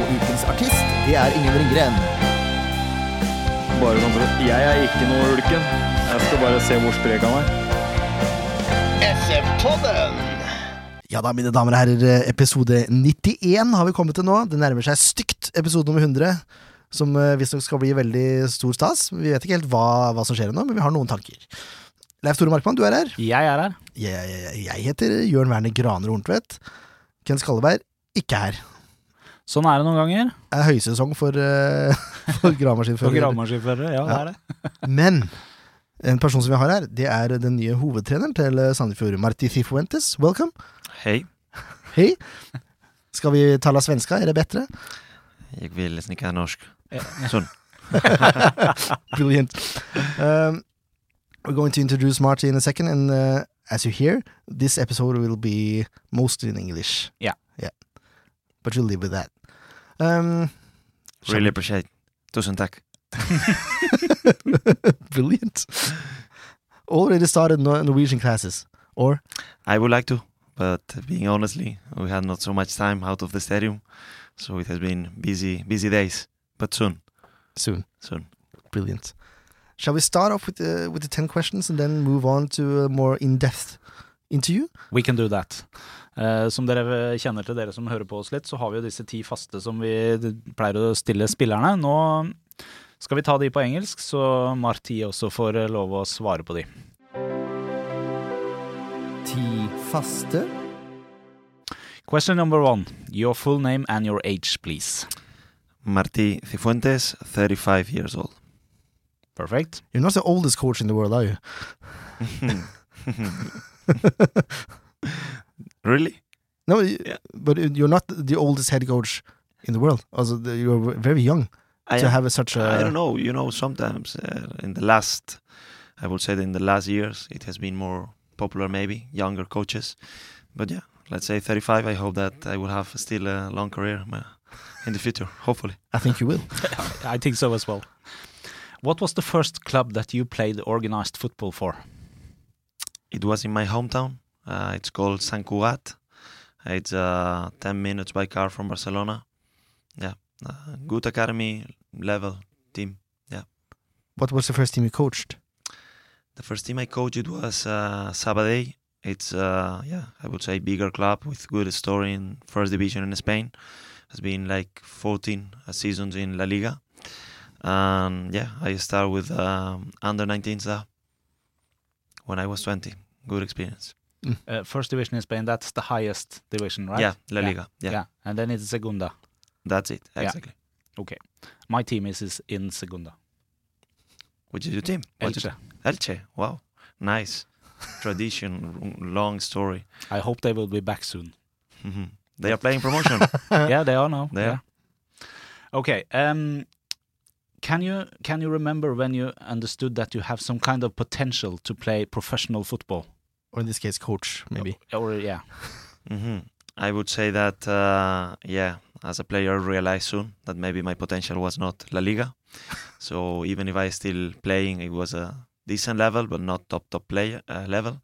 Og ukens artist, det er Ingen Ringgren. Bare sånn for at Jeg er ikke noe ulken. Jeg skal bare se hvor sprek han er. Ja da, mine damer og herrer, episode 91 har vi kommet til nå. Det nærmer seg stygt episode nummer 100, som eh, visstnok skal bli veldig stor stas. Vi vet ikke helt hva, hva som skjer ennå, men vi har noen tanker. Leif Tore Markmann, du er her. Jeg er her. Jeg, jeg, jeg heter Jørn Werner Graner Horntvedt. Ken Skalleberg, ikke her. Sånn er det noen ganger. Det er høysesong for, uh, for For gravemaskinførere. gravemaskinførere. Ja, det er det. Men en person som vi har her, det er den nye hovedtreneren til Sandefjord, Marti Fifuentes. Welcome. Hei. Hei. Skal vi tale svenska? Er det bedre? Jeg vil nesten ikke ha norsk. Sånn. Brilliant. Um, we're going to introduce Marty in a second, and uh, as you hear, this episode will be mostly in English. Yeah. Yeah. But you'll live with that. Um, shall Really appreciate. Tusen tack. Brilliant. Already started Nor- Norwegian classes, or I would like to, but being honestly, we had not so much time out of the stadium, so it has been busy, busy days. But soon, soon. soon. Brilliant. Shall we start off with the with the ten questions and then move on to a more in-depth interview? We can do that. Eh, som dere kjenner til, dere som hører på oss litt, så har vi jo disse ti faste som vi pleier å stille spillerne. Nå skal vi ta de på engelsk, så Marti også får lov å svare på de. Ti faste. Question number one. Your full name and your age, please. Marti Cifuentes, 35 years old. Perfect. You're not the oldest coach in the world, are you? really? No, Yeah. but you're not the oldest head coach in the world. Also, you're very young I, to have a, such a. I don't know. You know, sometimes uh, in the last, I would say that in the last years, it has been more popular, maybe younger coaches. But yeah, let's say 35. I hope that I will have still a long career uh, in the future, hopefully. I think you will. I think so as well. What was the first club that you played organized football for? It was in my hometown. Uh, it's called Sant Cugat. It's uh, 10 minutes by car from Barcelona. Yeah, uh, good academy level team. Yeah. What was the first team you coached? The first team I coached was uh, Sabadell. It's uh, yeah, I would say bigger club with good story in first division in Spain. Has been like 14 seasons in La Liga, and yeah, I start with um, under 19s there when I was 20. Good experience. Uh, first division in Spain, that's the highest division, right? Yeah, La Yeah. Liga. Yeah, And then it's Segunda. that's it Yeah. Okay. My team is, is in Segunda. Which is your team? Elche. Elche. Wow, nice tradition, long story. I hope they will be back soon. Mhm. They are playing promotion. yeah, they are now. They are. Okay. Um, can you can you remember when you understood that you have some kind of potential to play professional football? Or in this case, coach, maybe. Or yeah, hmm I would say that, uh, yeah, as a player, I realized soon that maybe my potential was not La Liga. so even if I still playing, it was a decent level, but not top top player uh, level.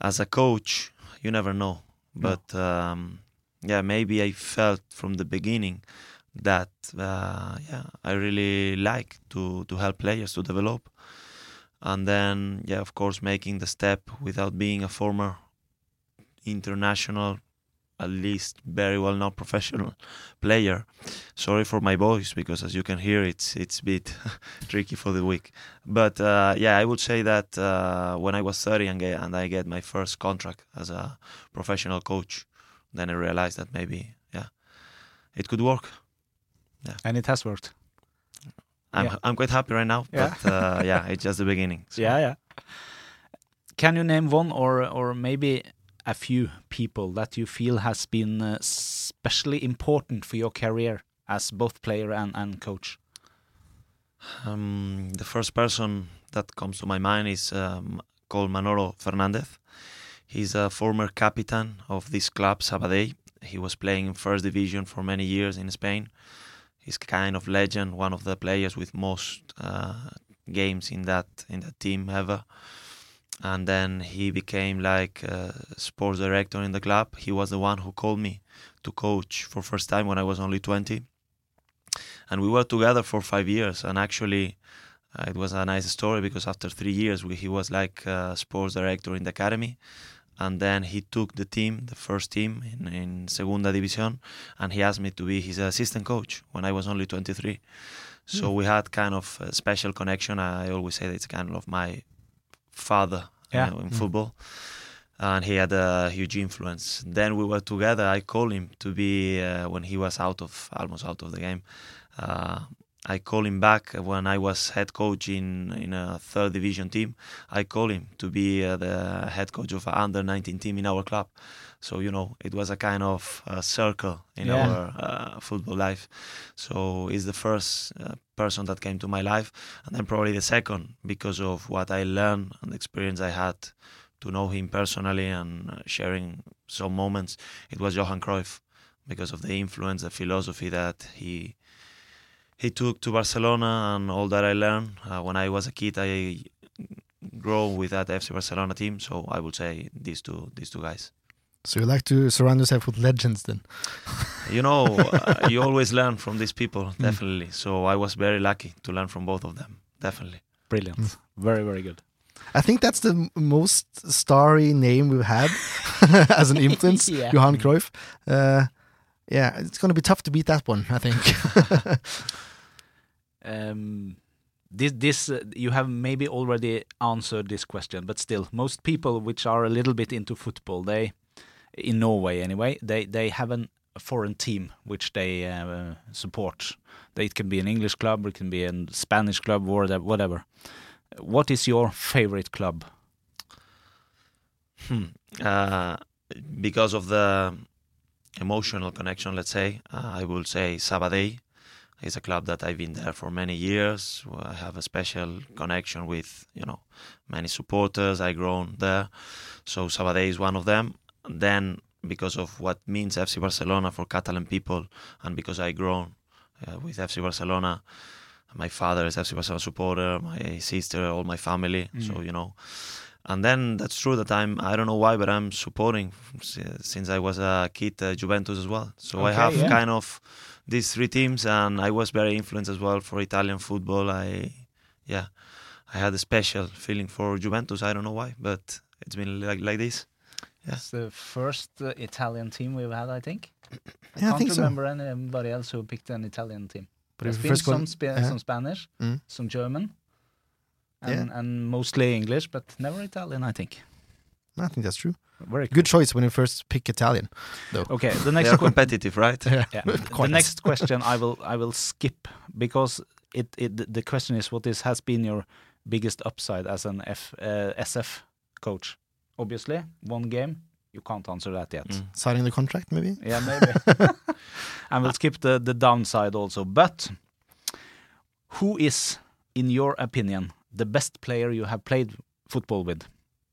As a coach, you never know. But um, yeah, maybe I felt from the beginning that uh, yeah, I really like to to help players to develop. And then, yeah, of course, making the step without being a former international, at least very well known professional player. Sorry for my voice because, as you can hear, it's it's a bit tricky for the week. But uh, yeah, I would say that uh, when I was 30 and, and I get my first contract as a professional coach, then I realized that maybe yeah, it could work. and it has worked. I'm Yeah. I'm quite happy right now, Yeah. but uh, yeah, it's just the beginning. So, Yeah, yeah. Can you name one or or maybe a few people that you feel has been uh, especially important for your career as both player and, and coach? Um, the first person that comes to my mind is um, called Manolo Fernandez. He's a former captain of this club, Sabadell. He was playing in first division for many years in Spain. He's kind of legend, one of the players with most uh, games in that in that team ever. And then he became like sports director in the club. He was the one who called me to coach for first time when I was only 20 and we were together for five years. And actually, uh, it was a nice story because after three years, we, he was like sports director in the academy, and then he took the team, the first team in, in Segunda División, and he asked me to be his assistant coach when I was only 23. So we had kind of a special connection. I always say that it's kind of my father Yeah. uh, in football. And he had a huge influence. Then we were together. I called him to be uh, when he was out of almost out of the game. Uh, I called him back when I was head coach in in a third division team. I called him to be uh, the head coach of an under 19 team in our club. So you know, it was a kind of uh, circle in Yeah. our uh, football life. So he's the first uh, person that came to my life, and then probably the second because of what I learned and the experience I had to know him personally and uh, sharing some moments. It was Johan Cruyff because of the influence, the philosophy that he he took to Barcelona and all that I learned uh, when I was a kid. I grow with that FC Barcelona team, so I would say these two these two guys. So you like to surround yourself with legends then? You know, uh, you always learn from these people, definitely. So I was very lucky to learn from both of them, definitely. Brilliant. Very, very good. I think that's the most starry name we've had as an influence, Yeah. Johan Cruyff. Uh, yeah, it's going to be tough to beat that one, I think. Um, this, this uh, you have maybe already answered this question, but still, most people which are a little bit into football, they, in Norway anyway, they they have an, a foreign team which they uh, support. It can be an English club, it can be a Spanish club, or whatever- whatever. What is your favorite club? Hmm. Uh, because of the emotional connection, let's say, uh, I will say Sabadell. It's a club that I've been there for many years. I have a special connection with, you know, many supporters. I grown there, so Sabadell is one of them. Then, because of what means FC Barcelona for Catalan people, and because I grown uh, with FC Barcelona, my father is FC Barcelona supporter, my sister, all my family. So you know, and then that's true that I'm I don't know why, but I'm supporting since I was a kid uh, Juventus as well. So I have yeah. kind of these three teams, and I was very influenced as well for Italian football. I yeah, I had a special feeling for Juventus. I don't know why, but it's been like like this. Yeah. It's the first uh, Italian team we've had, I think. I Yeah, can't think so. remember anybody else who picked an Italian team. But There's if you been first go- some, Spa- yeah. some Spanish, Mm. some German, and, Yeah. and mostly English, but never Italian, I think. I think that's true. Very Good choice when you first pick Italian. Okay, the They next are competitive, right? Yeah. yeah, the next question I will I will skip because it, it the- the question is what is has been your biggest upside as an F, uh, SF coach? Obviously, one game. You can't answer that yet. Mm. Signing the contract, maybe? Yeah, maybe. and we'll skip the, the downside also. But who is, in your opinion, the best player you have played football with?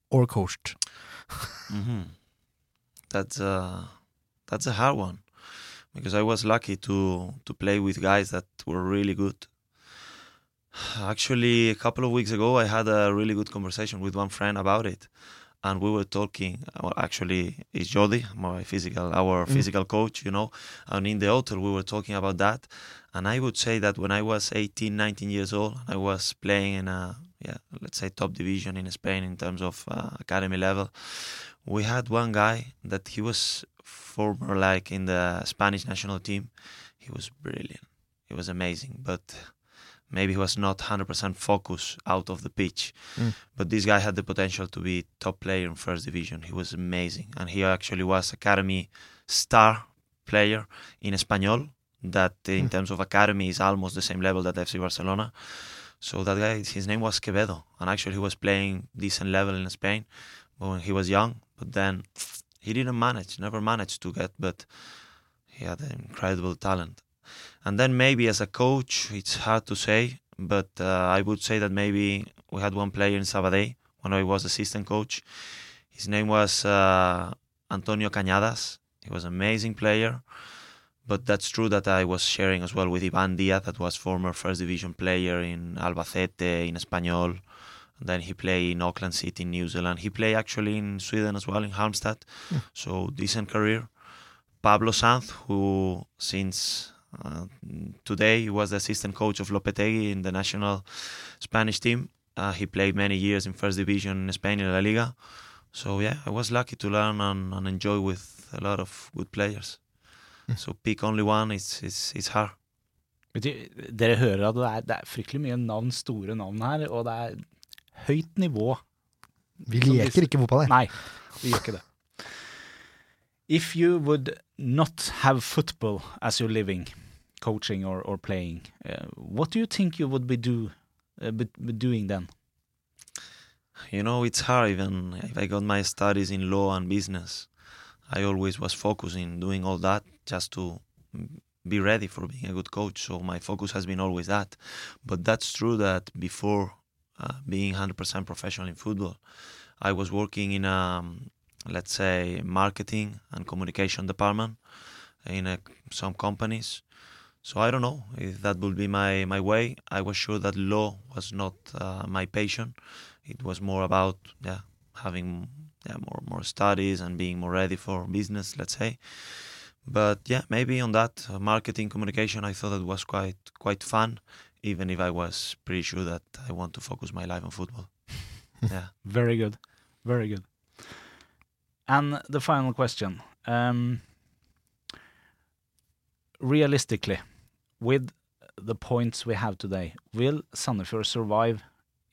Or coached? hmm That's a that's a hard one because I was lucky to to play with guys that were really good. Actually, a couple of weeks ago, I had a really good conversation with one friend about it, and we were talking. Well, actually, it's Jordi, my physical, our physical coach, you know, and in the hotel we were talking about that, and I would say that when I was 18, 19 years old, I was playing in a yeah, let's say top division in Spain in terms of uh, academy level we had one guy that he was former like in the Spanish national team. He was brilliant. He was amazing, but maybe he was not 100% focused out of the pitch. Mm. But this guy had the potential to be top player in first division. He was amazing, and he actually was academy star player in Espanyol. That in Mm. terms of academy is almost the same level that FC Barcelona. So that guy, his name was Quevedo, and actually he was playing decent level in Spain when he was young. But then he didn't manage, never managed to get. But He had an incredible talent. And then maybe as a coach, it's hard to say, but uh, I would say that maybe we had one player in Sabadell when I was assistant coach. His name was uh, Antonio Cañadas. He was an amazing player. But that's true that I was sharing as well with Ivan Diaz, that was former first division player in Albacete, in Espanyol. Then he played in Auckland City in New Zealand. He played actually in Sweden as well, in Halmstad. So decent career. Pablo Sanz, who since uh, today he was the assistant coach of Lopetegui in the national Spanish team. Uh, he played many years in first division in Spain in La Liga. So yeah, I was lucky to learn and, and enjoy with a lot of good players. So pick only one, it's, it's, it's du, dere hører at det er, det er fryktelig mye navn, store navn her, og det er høyt nivå. Vi leker ikke fotball her. Nei, vi gjør ikke det. If you would not have football as your living, coaching or, or playing, uh, what do you think you would be, do, uh, be, be doing then? You know, it's hard even if I got my studies in law and business. I always was focusing doing all that just to mm, be ready for being a good coach. So my focus has been always that. But that's true that before uh, being 100% professional in football, I was working in a, um, let's say, marketing and communication department in a, some companies. So I don't know if that would be my, my way. I was sure that law was not uh, my passion. It was more about yeah having yeah more more studies and being more ready for business, let's say. But yeah, maybe on that uh, marketing communication, I thought it was quite quite fun, even if I was pretty sure that I want to focus my life on football. yeah. Very good. Very good. And the final question. Um, realistically, with the points we have today, will Sandefjord survive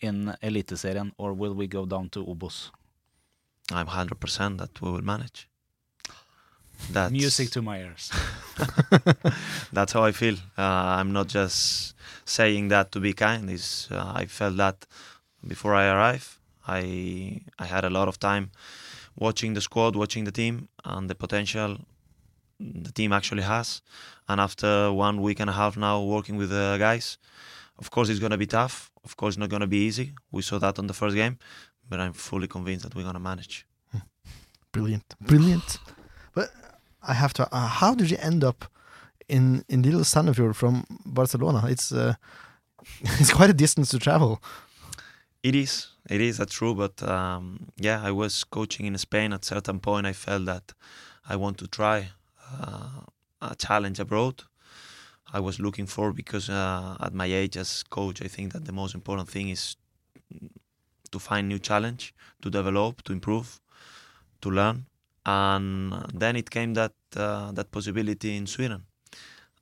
in Eliteserien or will we go down to Obos? I'm hundred percent that we will manage. That's, Music to my ears. that's how I feel. Uh, I'm not just saying that to be kind. Is uh, I felt that before I arrived. I I had a lot of time watching the squad, watching the team, and the potential the team actually has. And after one week and a half now working with the guys, of course it's gonna be tough. Of course, not gonna be easy. We saw that on the first game, but I'm fully convinced that we're gonna manage. Brilliant, brilliant. But I have to. Uh, how did you end up in in little Sandefjord from Barcelona? It's uh, it's quite a distance to travel. It is. It is. That's true. But um, yeah, I was coaching in Spain. At certain point, I felt that I want to try uh, a challenge abroad. I was looking for because uh, at my age as coach, I think that the most important thing is to find new challenge, to develop, to improve, to learn. And then it came that uh, that possibility in Sweden,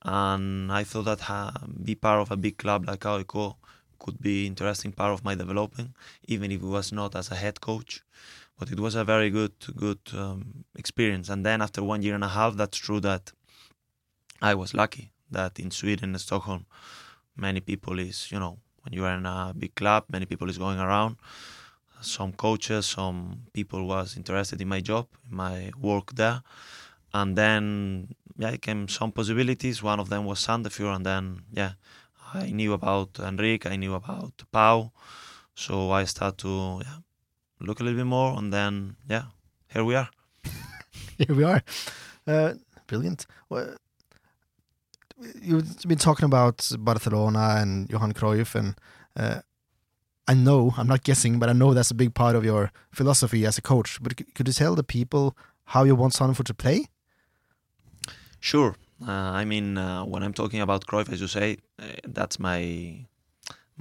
and I thought that ha- be part of a big club like AIK could be interesting part of my developing, even if it was not as a head coach. But it was a very good good um, experience. And then after one year and a half, that's true that I was lucky that in Sweden, in Stockholm, many people is you know when you are in a big club, many people is going around. Some coaches, some people was interested in my job, my work there, and then yeah, came some possibilities. One of them was Sandefjord, and then yeah, I knew about Enrique, I knew about Pau, so I start to yeah, look a little bit more, and then yeah, here we are. Here we are. Uh, brilliant. Well, you've been talking about Barcelona and Johan Cruyff, and uh, I know, I'm not guessing, but I know that's a big part of your philosophy as a coach. But could you tell the people how you want Sandefjord to play? Sure. Uh, I mean, uh, when I'm talking about Cruyff, as you say, uh, that's my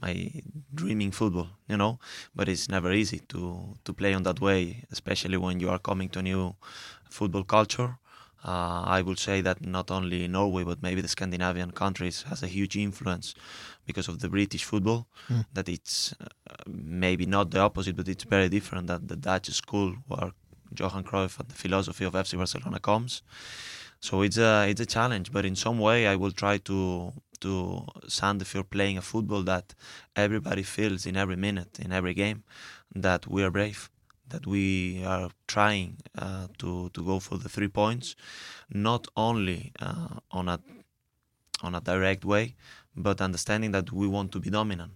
my dreaming football, you know. But it's never easy to to play on that way, especially when you are coming to a new football culture. Uh, I would say that not only Norway, but maybe the Scandinavian countries has a huge influence because of the British football. Mm. That it's uh, maybe not the opposite, but it's very different. That the Dutch school, where Johan Cruyff and the philosophy of FC Barcelona comes, so it's a it's a challenge, but in some way I will try to to Sandefjord playing a football that everybody feels in every minute, in every game, that we are brave, that we are trying uh, to to go for the three points, not only uh, on a on a direct way, but understanding that we want to be dominant.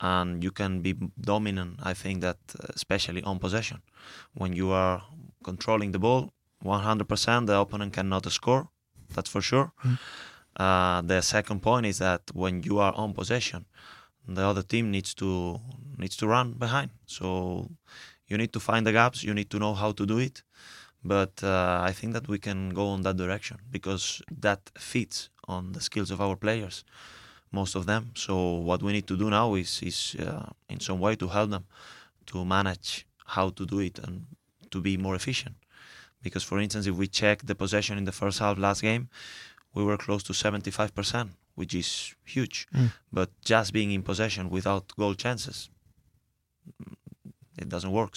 And you can be dominant, I think that uh, especially on possession. When you are controlling the ball 100%, the opponent cannot score, that's for sure. Uh, the second point is that when you are on possession, the other team needs to needs to run behind. So you need to find the gaps. You need to know how to do it. But uh, I think that we can go on that direction because that fits on the skills of our players, most of them. So what we need to do now is is uh, in some way to help them to manage how to do it and to be more efficient. Because for instance, if we check the possession in the first half last game, we were close to 75%, which is huge. Mm. But just being in possession without goal chances, it doesn't work.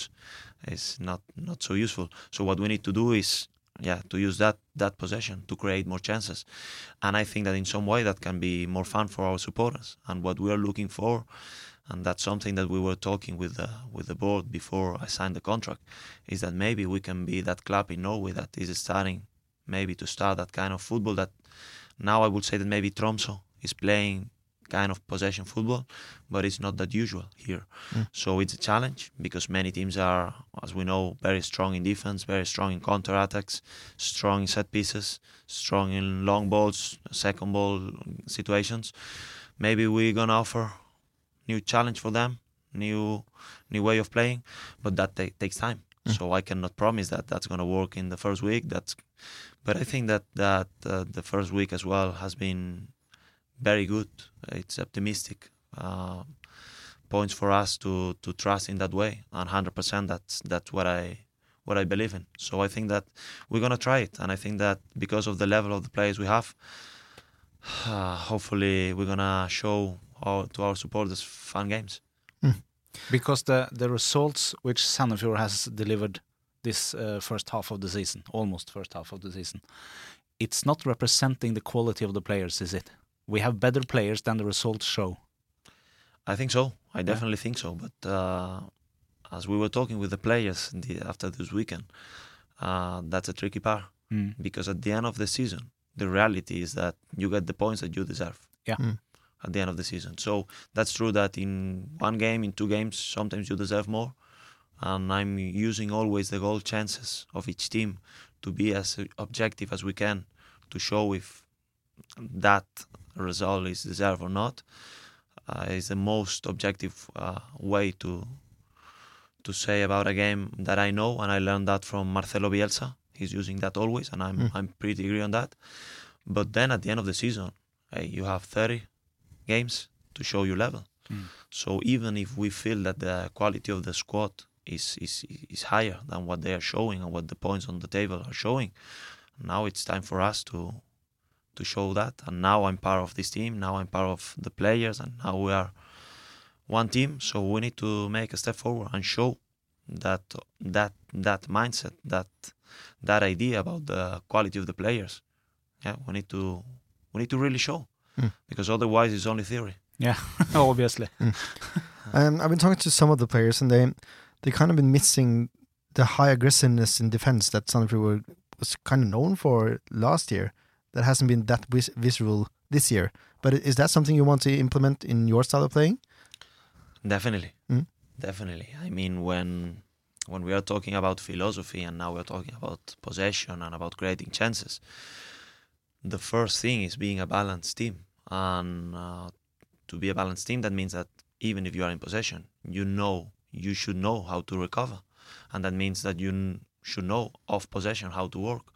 It's not not so useful. So what we need to do is, yeah, to use that that possession to create more chances, and I think that in some way that can be more fun for our supporters. And what we are looking for, and that's something that we were talking with the with the board before I signed the contract, is that maybe we can be that club in Norway that is starting maybe to start that kind of football that now I would say that maybe Tromso is playing kind of possession football, but it's not that usual here. Mm. So it's a challenge because many teams are, as we know, very strong in defense, very strong in counter attacks, strong in set pieces, strong in long balls, second ball situations. Maybe we're gonna offer new challenge for them, new new way of playing, but that ta- takes time. Mm. So I cannot promise that that's gonna work in the first week. That's, but I think that that uh, the first week as well has been very good. It's optimistic. Uh, points for us to to trust in that way, and hundred percent. That's that's what I what I believe in. So I think that we're gonna try it, and I think that because of the level of the players we have, uh, hopefully we're gonna show our, to our supporters fun games. Because the the results which Sandefjord has delivered this uh, first half of the season, almost first half of the season, it's not representing the quality of the players, is it? We have better players than the results show. I think so. I definitely think so. But uh, as we were talking with the players the, after this weekend, uh, that's a tricky part Mm. because at the end of the season, the reality is that you get the points that you deserve. Yeah. Mm. At the end of the season, so that's true that in one game, in two games, sometimes you deserve more, and I'm using always the goal chances of each team to be as objective as we can to show if that result is deserved or not. Uh, is the most objective uh, way to to say about a game that I know, and I learned that from Marcelo Bielsa. He's using that always, and I'm Mm. I'm pretty agree on that. But then at the end of the season, hey, you have 30 games to show your level. Mm. So even if we feel that the quality of the squad is, is is higher than what they are showing and what the points on the table are showing, now it's time for us to to show that. And now I'm part of this team. Now I'm part of the players, and now we are one team. So we need to make a step forward and show that that that mindset, that that idea about the quality of the players. Yeah, we need to we need to really show Mm. because otherwise it's only theory. Yeah, obviously. Um, I've been talking to some of the players, and they they kind of been missing the high aggressiveness in defense that Sandefjord were, was kind of known for last year. That hasn't been that vis- visual this year. But is that something you want to implement in your style of playing? Definitely. Mm. Definitely. I mean when when we are talking about philosophy and now we're talking about possession and about creating chances, the first thing is being a balanced team. And uh, to be a balanced team, that means that even if you are in possession, you know you should know how to recover, and that means that you should know off possession how to work.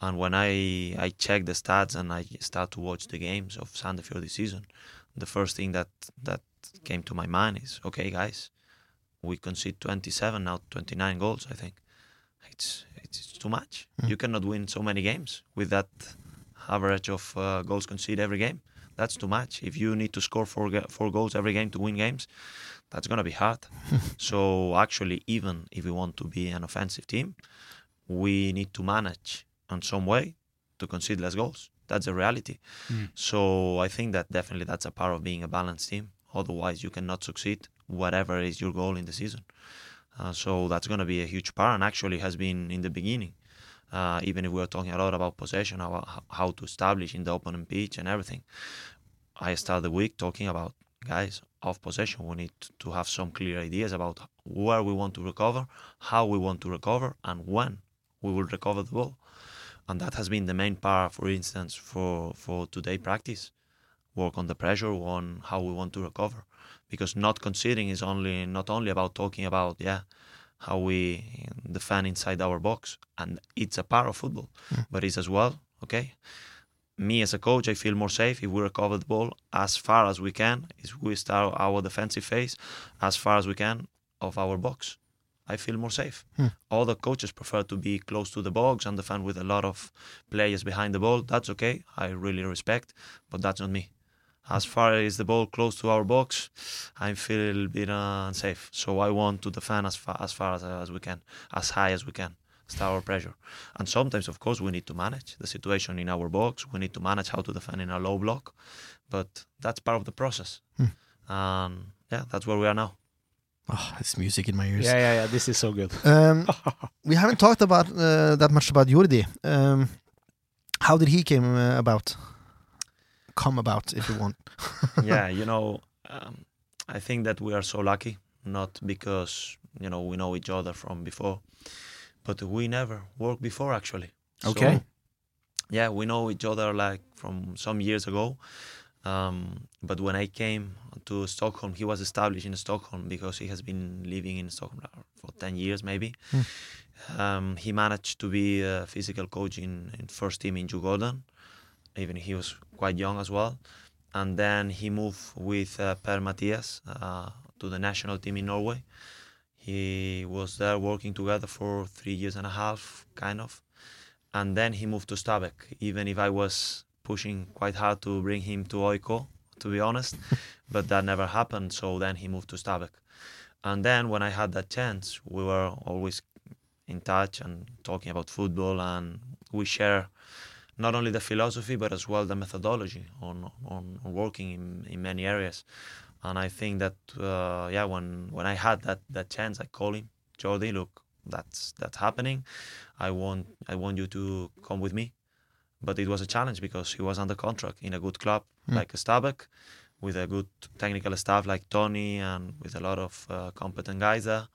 And when I I check the stats and I start to watch the games of Sandefjord this season, the first thing that that came to my mind is okay, guys, we concede 27 now 29 goals. I think it's it's, it's too much. Mm. You cannot win so many games with that average of uh, goals conceded every game. That's too much. If you need to score four four goals every game to win games, that's gonna be hard. so actually, even if we want to be an offensive team, we need to manage in some way to concede less goals. That's the reality. Mm. So I think that definitely that's a part of being a balanced team. Otherwise, you cannot succeed whatever is your goal in the season. Uh, so that's going to be a huge part, and actually has been in the beginning. Uh, even if we are talking a lot about possession, how, how to establish in the opponent pitch and everything. I start the week talking about guys of possession. We need to have some clear ideas about where we want to recover, how we want to recover, and when we will recover the ball. And that has been the main part, for instance, for for today practice. Work on the pressure, on how we want to recover, because not conceding is only not only about talking about yeah how we defend inside our box, and it's a part of football, hmm. but it's as well okay? Me as a coach, I feel more safe if we recover the ball as far as we can. If we start our defensive phase as far as we can of our box, I feel more safe. Hmm. All the coaches prefer to be close to the box and defend with a lot of players behind the ball. That's okay. I really respect, but that's not me. As hmm. far as the ball close to our box, I feel a little bit unsafe. So I want to defend as far as far as, as we can, as high as we can start our pressure. And sometimes, of course, we need to manage the situation in our box. We need to manage how to defend in a low block, but that's part of the process. Hmm. And yeah, that's where we are now. Oh, it's music in my ears. Yeah, yeah, yeah. This is so good. Um, we haven't talked about uh, that much about Jordi. Um, how did he came uh, about? Come about, if you want. yeah, you know, um, I think that we are so lucky, not because you know we know each other from before, but we never worked before actually. So, Okay. yeah, we know each other like from some years ago. Um, but when I came to Stockholm, he was established in Stockholm because he has been living in Stockholm for 10 years maybe. Um, he managed to be a physical coach in, in first team in Djurgården. Even he was quite young as well. And then he moved with uh, Per-Mathias uh, to the national team in Norway. He was there working together for three years and a half, kind of. And then he moved to Stabæk, even if I was pushing quite hard to bring him to AIK, to be honest. but that never happened, so then he moved to Stabæk. And then when I had that chance, we were always in touch and talking about football, and we share not only the philosophy but as well the methodology on on, on working in, in many areas. And I think that uh, yeah, when when I had that that chance, I called him, Jordi, look, that's that's happening. I want I want you to come with me. But it was a challenge because he was under contract in a good club like Stabæk, with a good technical staff like Tony and with a lot of uh, competent guys there.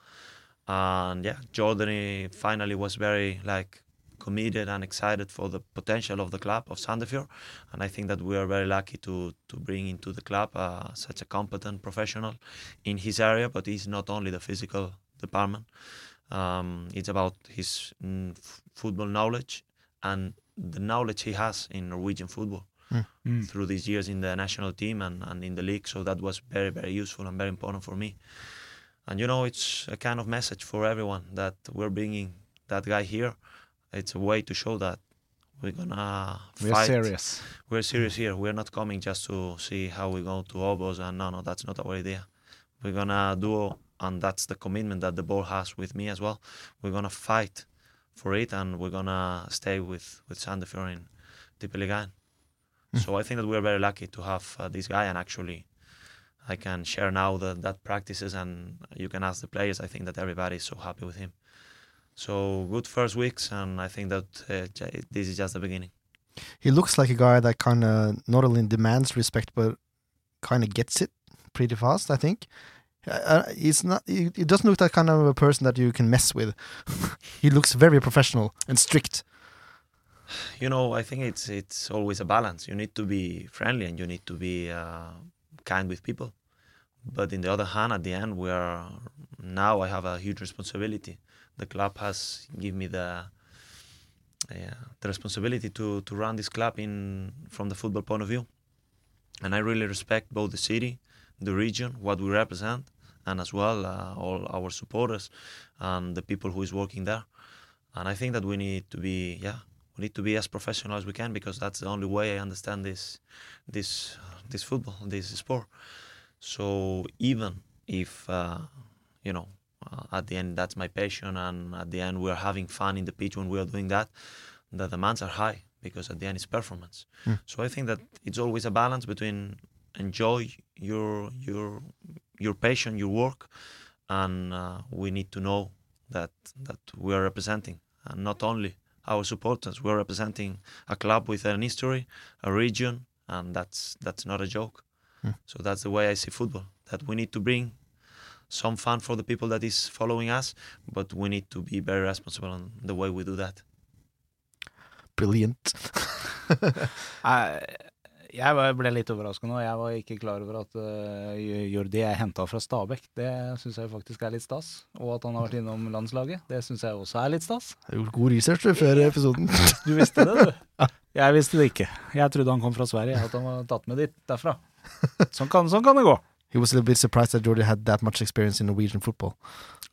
And yeah, Jordi finally was very like committed and excited for the potential of the club of Sandefjord, and I think that we are very lucky to to bring into the club uh, such a competent professional in his area. But he's not only the physical department; um, it's about his mm, f- football knowledge and the knowledge he has in Norwegian football hmm. Hmm. through these years in the national team and, and in the league. So that was very very useful and very important for me. And you know, it's a kind of message for everyone that we're bringing that guy here. It's a way to show that we're gonna We're fight. serious. We're serious here. We're not coming just to see how we go to Obos and no, no, that's not our idea. We're gonna do, and that's the commitment that the ball has with me as well. We're gonna fight for it, and we're gonna stay with with Sandefjord in Tippeligaen. So I think that we're very lucky to have uh, this guy, and actually, I can share now the, that practices, and you can ask the players. I think that everybody is so happy with him. So good first weeks, and I think that uh, this is just the beginning. He looks like a guy that kind of not only demands respect but kind of gets it pretty fast. I think. Uh, Uh, he's not. He, he doesn't look that kind of a person that you can mess with. he looks very professional and strict. you know i think it's it's always a balance you need to be friendly and you need to be uh, kind with people but in the other hand at the end we are now i have a huge responsibility the club has given me the yeah, the responsibility to to run this club in from the football point of view and i really respect both the city the region what we represent and as well uh, all our supporters and the people who is working there and i think that we need to be yeah we need to be as professional as we can because that's the only way I understand this this this football this sport. So even if uh, you know uh, at the end that's my passion and at the end we're having fun in the pitch when we are doing that, the demands are high because at the end it's performance. So I think that it's always a balance between enjoy your your your passion, your work, and uh, we need to know that that we are representing, and not only our supporters, we are representing a club with an history, a region, and that's that's not a joke. Hmm. So that's the way I see football. That we need to bring some fun for the people that is following us, but we need to be very responsible on the way we do that. Brilliant. Jeg, jeg ble litt overraska nå. Jeg var ikke klar over at uh, Jordi er henta fra Stabæk. Det syns jeg faktisk er litt stas. Og at han har vært innom landslaget. Det syns jeg også er litt stas. Jeg har gjort god research du, før episoden. Du visste det, du? Jeg visste det ikke. Jeg trodde han kom fra Sverige, at han var tatt med dit derfra. Sånn kan, sånn kan det gå. He was a little bit surprised that Jordi had that much experience in Norwegian football.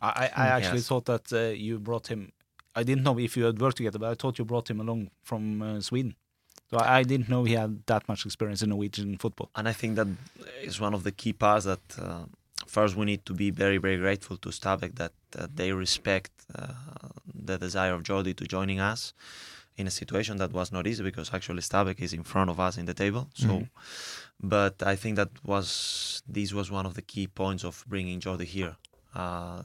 I, I I actually Yes. thought that uh, you brought him. I didn't know if you had worked together, but I thought you brought him along from uh, Sweden. So I, I didn't know he had that much experience in Norwegian football. And I think that is one of the key parts that uh, first we need to be very, very grateful to Stabæk that uh, they respect uh, the desire of Jordi to joining us in a situation that was not easy because actually Stabæk is in front of us in the table. So, Mhm. but I think that was this was one of the key points of bringing Jordi here. Uh,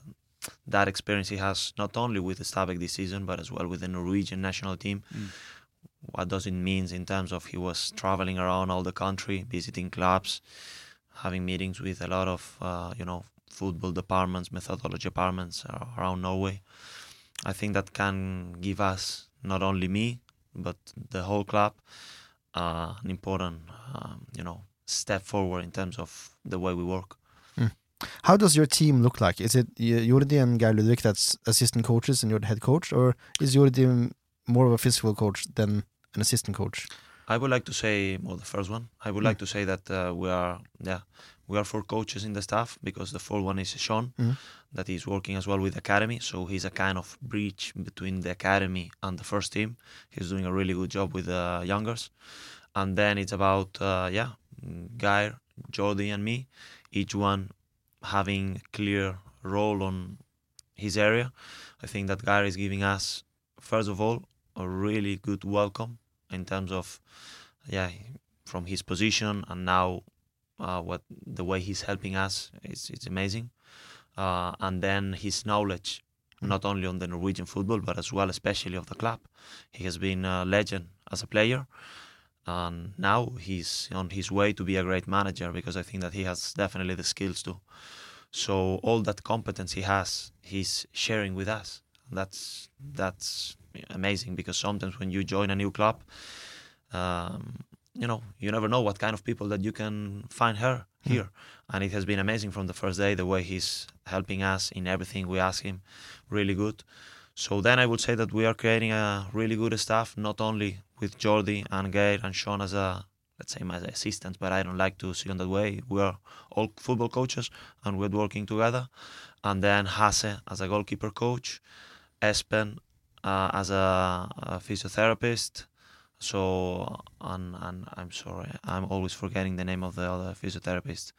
that experience he has not only with the Stabæk this season but as well with the Norwegian national team Mm. What does it mean in terms of he was traveling around all the country, visiting clubs, having meetings with a lot of uh, you know football departments, methodology departments around Norway. I think that can give us not only me but the whole club uh, an important um, you know step forward in terms of the way we work. How does your team look like? Is it Jordi and Geir Ludvig that's assistant coaches and you're the head coach, or is Jordi more of a physical coach than an assistant coach? I would like to say more the first one. I would Mm. like to say that uh, we are yeah we are four coaches in the staff because the fourth one is Sean Mhm. that is working as well with academy. So he's a kind of bridge between the academy and the first team. He's doing a really good job with the youngers. And then it's about uh, yeah Guy, Jordi, and me, each one having a clear role on his area. I think that Guy is giving us first of all a really good welcome in terms of yeah from his position and now uh, what the way he's helping us is it's amazing. Uh, and then his knowledge not only on the Norwegian football but as well especially of the club. He has been a legend as a player and now he's on his way to be a great manager because I think that he has definitely the skills to. So all that competence he has he's sharing with us. That's that's amazing because sometimes when you join a new club um, you know you never know what kind of people that you can find her here. And it has been amazing from the first day the way he's helping us in everything. We ask him really good. So then i would say that we are creating a really good staff not only with jordi and gail and sean as a let's say my assistants but i don't like to see on that way. We are all football coaches and we're working together. And then Hasse as a goalkeeper coach espen uh, as a, a physiotherapist so and and I'm sorry, I'm always forgetting the name of the other physiotherapist.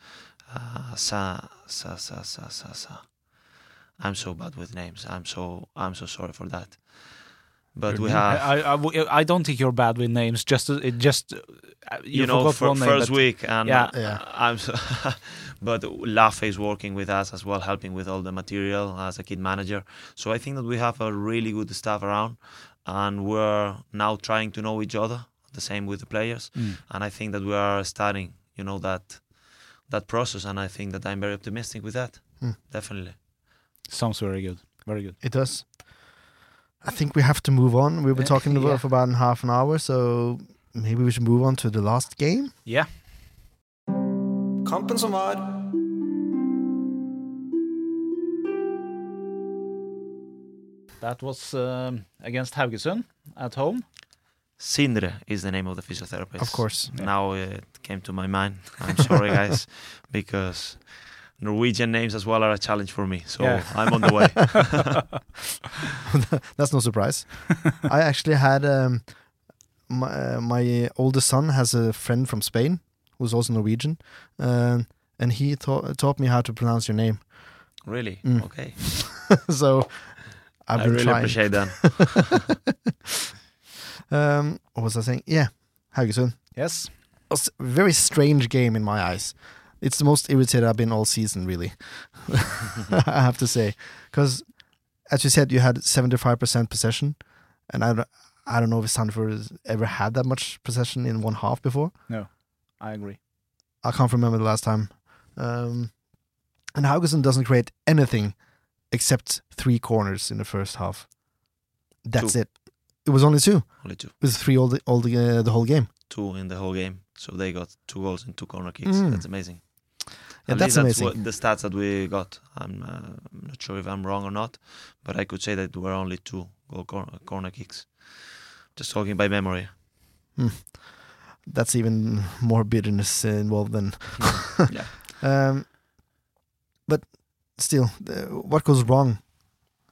Uh, sa, sa sa sa sa sa. I'm so bad with names. I'm so I'm so sorry for that. But we have I, I, w- I don't think you're bad with names. Just it just uh, you, you, know forgot for one name, first week and Yeah. Yeah. I'm so but Lafe is working with us as well, helping with all the material as a kid manager. So I think that we have a really good staff around, and we're now trying to know each other. The same with the players, Mm. and I think that we are starting, you know, that that process, and I think that I'm very optimistic with that. Hmm. Definitely. Sounds very good. Very good. It does. I think we have to move on. We've been Uh, talking about yeah. for about half an hour, so maybe we should move on to the last game. Yeah. Kampen som var. That was um, against Haugesund at home. Sindre is the name of the physiotherapist. Of course. Yeah. Now it came to my mind. I'm sorry, guys, because Norwegian names as well are a challenge for me. So Yeah. I'm on the way. That's no surprise. I actually had um, my uh, my oldest son has a friend from Spain who's also Norwegian, uh, and he taught taught me how to pronounce your name. really? Mm. Okay. so I've I been really trying. appreciate that. um, what was I saying? Yeah, Haugesund. Yes. was a very strange game in my eyes. It's the most irritated I've been all season, really. I have to say, because as you said, you had seventy five percent possession, and I don't, I don't know if Sandefjord has ever had that much possession in one half before. No, I agree. I can't remember the last time. Um, and Haugesund doesn't create anything except three corners in the first half. That's Two. it. It was only two. Only two. It was three all the all the uh, the whole game. Two in the whole game. So they got two goals and two corner kicks. Mm. That's amazing. Yeah, At that's amazing. what the stats that we got. I'm, uh, I'm not sure if I'm wrong or not, but I could say that there were only two goal cor- corner kicks. Just talking by memory. That's even more bitterness involved than. yeah. Um, but still, what goes wrong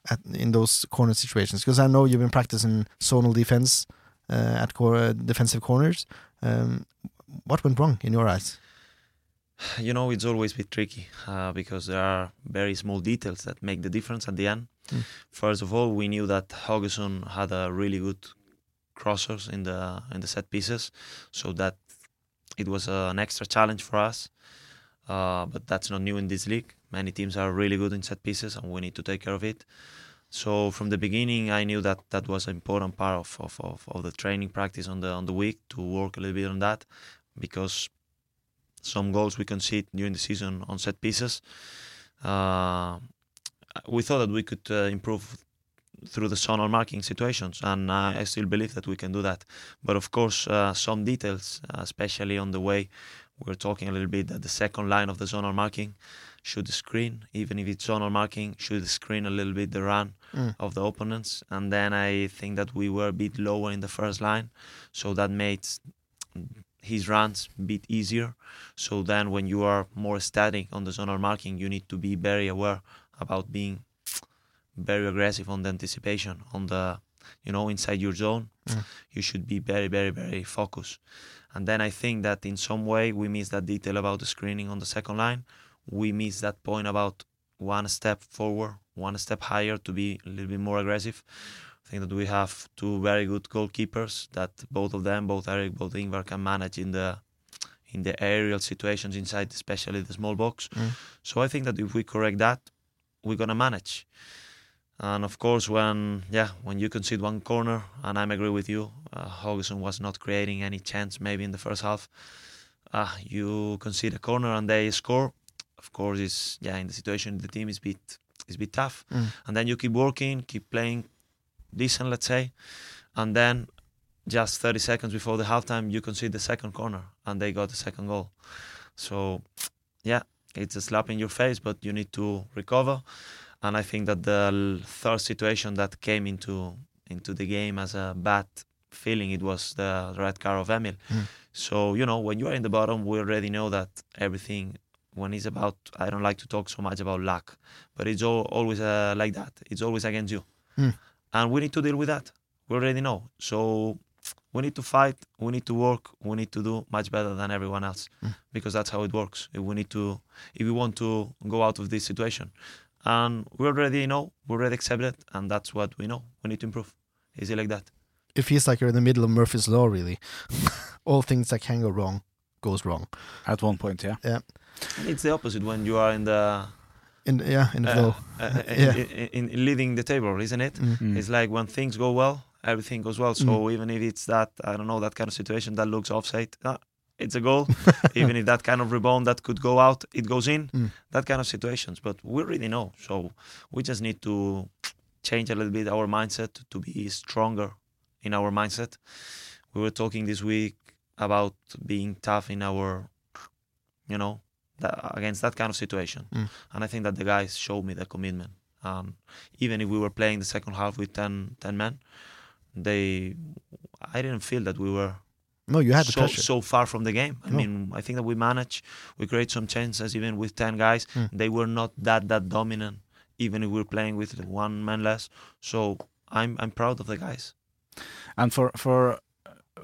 at, in those corner situations? Because I know you've been practicing zonal defense uh, at uh, defensive corners. Um, what went wrong in your eyes? You know, it's always a bit tricky uh, because there are very small details that make the difference at the end. Mm. First of all, we knew that Haugesund had a really good crossers in the in the set pieces, so that it was uh, an extra challenge for us. Uh, but that's not new in this league. Many teams are really good in set pieces, and we need to take care of it. So from the beginning, I knew that that was an important part of, of, of, of the training practice on the on the week to work a little bit on that, because some goals we concede during the season on set pieces. Uh, we thought that we could uh, improve through the zonal marking situations, and uh, I still believe that we can do that. But of course, uh, some details, uh, especially on the way we are talking a little bit that the second line of the zonal marking should screen, even if it's zonal marking, should screen a little bit the run Mm. of the opponents. And then I think that we were a bit lower in the first line, so that made his runs a bit easier. So then, when you are more static on the zonal marking, you need to be very aware about being very aggressive on the anticipation on the you know inside your zone. Mm. You should be very, very, very focused. And then I think that in some way we miss that detail about the screening on the second line. We miss that point about one step forward, one step higher to be a little bit more aggressive. I think that we have two very good goalkeepers that both of them, both Eric, both Ingvar, can manage in the in the aerial situations inside, especially the small box. Mm. So I think that if we correct that, we're gonna manage. And of course, when yeah, when you concede one corner, and I agree with you, uh, was not creating any chance maybe in the first half. Uh, you concede a corner and they score. Of course, it's yeah in the situation the team is bit is bit tough, Mm. and then you keep working, keep playing decent, let's say, and then just 30 seconds before the halftime, you concede the second corner, and they got the second goal. So yeah, it's a slap in your face, but you need to recover and I think that the third situation that came into into the game as a bad feeling it was the red card of Emil. Mm. So you know when you are in the bottom, we already know that everything when it's about I don't like to talk so much about luck, but it's all, always uh, like that. It's always against you, Mm. And we need to deal with that. We already know. So we need to fight. We need to work. We need to do much better than everyone else Mm. because that's how it works. If we need to, if we want to go out of this situation, and we already know, we already accept it, and that's what we know. We need to improve. Easy like that. It feels like you're in the middle of Murphy's law, really. All things that can go wrong goes wrong. At one point, yeah. And it's the opposite when you are in the In yeah, in the uh, flow. uh, Yeah. in, in, in leading the table, isn't it? Mm. Mm. It's like when things go well, everything goes well. So even if it's that I don't know that kind of situation that looks offside, uh, it's a goal. even if that kind of rebound that could go out, it goes in. Mm. That kind of situations. But we really know. So we just need to change a little bit our mindset to be stronger in our mindset. We were talking this week about being tough in our, you know, that, against that kind of situation. Mm. And I think that the guys showed me the commitment. Um, even if we were playing the second half with 10, 10 men, they, I didn't feel that we were No, you had the so pressure. so far from the game. I No. mean, I think that we managed. We create some chances even with ten guys. Mm. They were not that that dominant, even if we were playing with one man less. So I'm I'm proud of the guys. And for for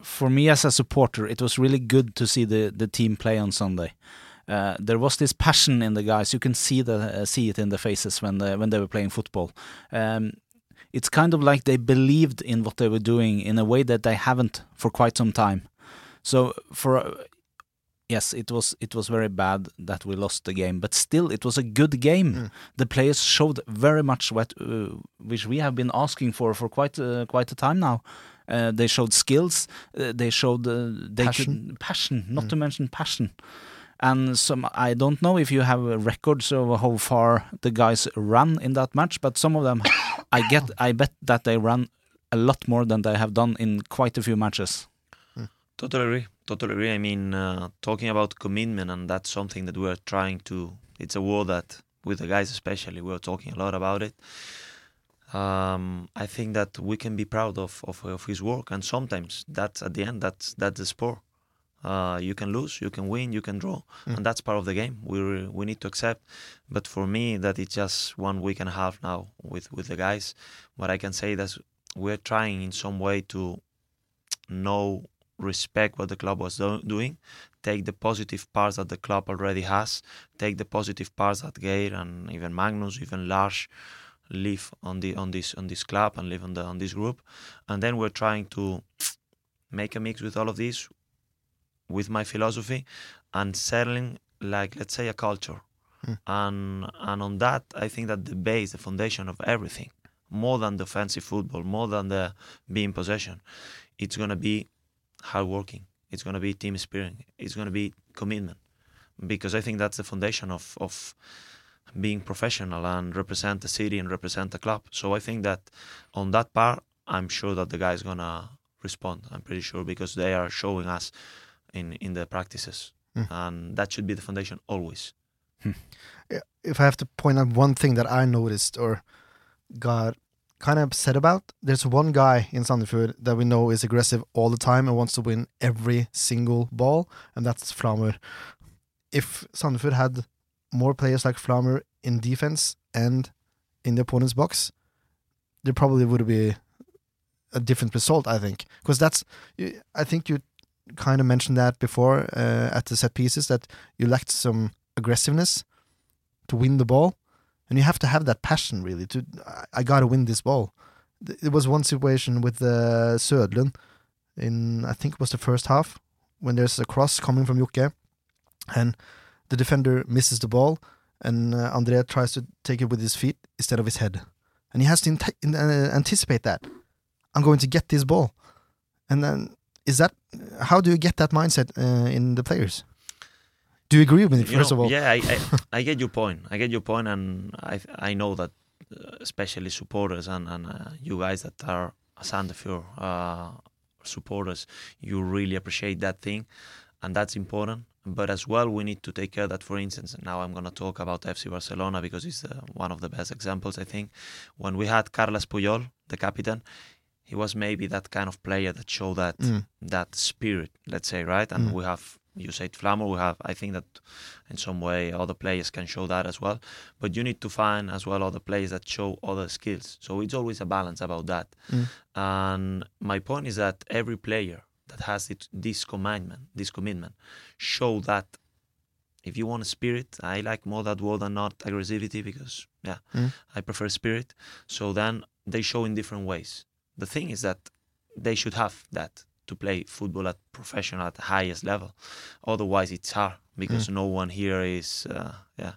for me as a supporter, it was really good to see the the team play on Sunday. Uh, there was this passion in the guys. You can see the uh, see it in the faces when they, when they were playing football. Um, it's kind of like they believed in what they were doing in a way that they haven't for quite some time. So for yes, it was it was very bad that we lost the game, but still it was a good game. The players showed very much what uh, which we have been asking for for quite uh, quite a time now. Uh, they showed skills. Uh, they showed uh, they Passion. Could, passion, not to mention passion. And some I don't know if you have records of how far the guys ran in that match, but some of them, I get, I bet that they ran a lot more than they have done in quite a few matches. Totally agree. Totally agree. I mean, uh, talking about commitment, and that's something that we're trying to. It's a word that, with the guys especially, we're talking a lot about it. Um, I think that we can be proud of, of of his work, and sometimes that's at the end. That's that's the sport. Uh, you can lose, you can win, you can draw, and that's part of the game. We we need to accept. But for me, that it's just one week and a half now with with the guys. What I can say that we're trying in some way to know respect what the club was do- doing, take the positive parts that the club already has, take the positive parts that Geir and even Magnus, even Lars live on the on this on this club and live on the on this group, and then we're trying to make a mix with all of this, with my philosophy, and settling like let's say a culture, hmm. and and on that I think that the base, the foundation of everything, more than the fancy football, more than the being possession, it's gonna be hard working. It's gonna be team spirit. It's gonna be commitment, because I think that's the foundation of of being professional and represent the city and represent the club. So I think that on that part, I'm sure that the guys gonna respond. I'm pretty sure because they are showing us in in the practices, hmm. and that should be the foundation always. Hmm. if I have to point out one thing that I noticed or got kind of upset about, there's one guy in Sandefjord that we know is aggressive all the time and wants to win every single ball, and that's Flamur. If Sandefjord had more players like Flamur in defense and in the opponent's box, there probably would be a different result, I think. Because that's, I think you kind of mentioned that before uh, at the set pieces that you lacked some aggressiveness to win the ball, and you have to have that passion really. To I, I got to win this ball. It was one situation with uh, Södlund in I think it was the first half when there's a cross coming from Jokke, and the defender misses the ball, and uh, Andrea tries to take it with his feet instead of his head, and he has to uh, anticipate that I'm going to get this ball, and then is that how do you get that mindset uh, in the players? Do you agree with me? You First know, of all, yeah, I, I, I get your point. I get your point, and I I know that, uh, especially supporters and and uh, you guys that are Sandefjord uh, supporters, you really appreciate that thing, and that's important. But as well, we need to take care that, for instance, now I'm gonna talk about FC Barcelona because it's uh, one of the best examples. I think when we had Carles Puyol, the captain, he was maybe that kind of player that showed that Mm. that spirit, let's say, right? And Mm. we have you said Flamur, we have I think that in some way other players can show that as well. But you need to find as well other players that show other skills. So it's always a balance about that. Mm. And my point is that every player that has it, this commitment, this commitment, show that if you want a spirit, I like more that word than not aggressivity because yeah, Mm. I prefer spirit. So then they show in different ways. The thing is that they should have that to play football at professional at the highest level. Otherwise, it's hard because no one here is uh, yeah.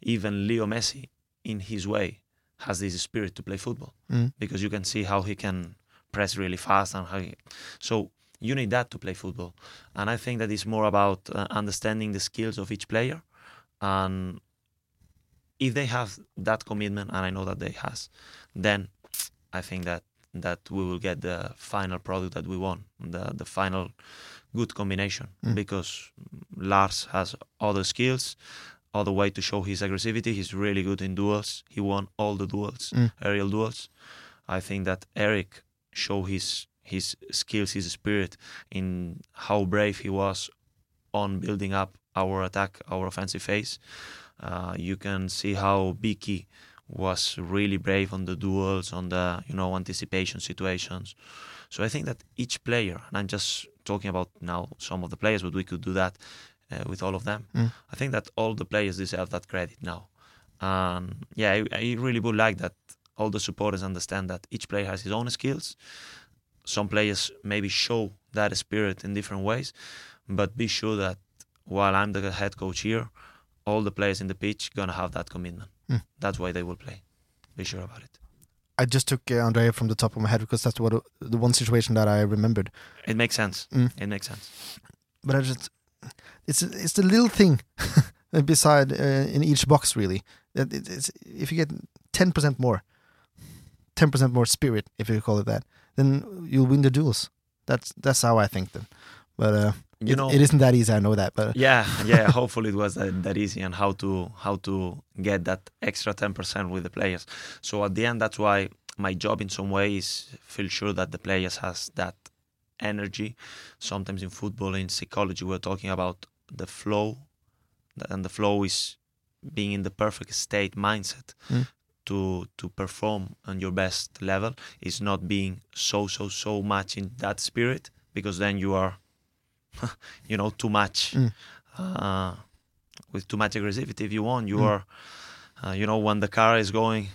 Even Leo Messi, in his way, has this spirit to play football Mm. because you can see how he can press really fast and how he, so you need that to play football and i think that it's more about uh, understanding the skills of each player and if they have that commitment and i know that they has then i think that that we will get the final product that we want the the final good combination. Mm. because lars has other skills other way to show his aggressivity. He's really good in duels. He won all the duels Mm. aerial duels. I think that eric show his his skills his spirit in how brave he was on building up our attack our offensive phase. Uh, you can see how Vicky was really brave on the duels, on the you know anticipation situations. So I think that each player, and I'm just talking about now some of the players, but we could do that uh, with all of them. Mm. I think that all the players deserve that credit now. And yeah, I, I really would like that all the supporters understand that each player has his own skills. Some players maybe show that spirit in different ways, but be sure that while I'm the head coach here, all the players in the pitch gonna have that commitment. Mm. That's why they will play. Be sure about it. I just took uh, Andrea from the top of my head because that's what the one situation that I remembered. It makes sense. Mm. It makes sense. But I just it's it's the little thing beside uh, in each box really. That it, it's, if you get ten percent more, ten percent more spirit, if you call it that, then you'll win the duels. That's that's how I think then. But uh, You it, know, it isn't that easy. I know that, but yeah, yeah. hopefully it was that, that easy and how to how to get that extra ten percent with the players. So at the end, that's why my job in some way is feel sure that the players has that energy. Sometimes in football, in psychology, we're talking about the flow, and the flow is being in the perfect state mindset. Mm. To, to perform on your best level is not being so so so much in that spirit because then you are you know too much Mm. uh, with too much aggressivity if you want you Mm. are uh, you know when the car is going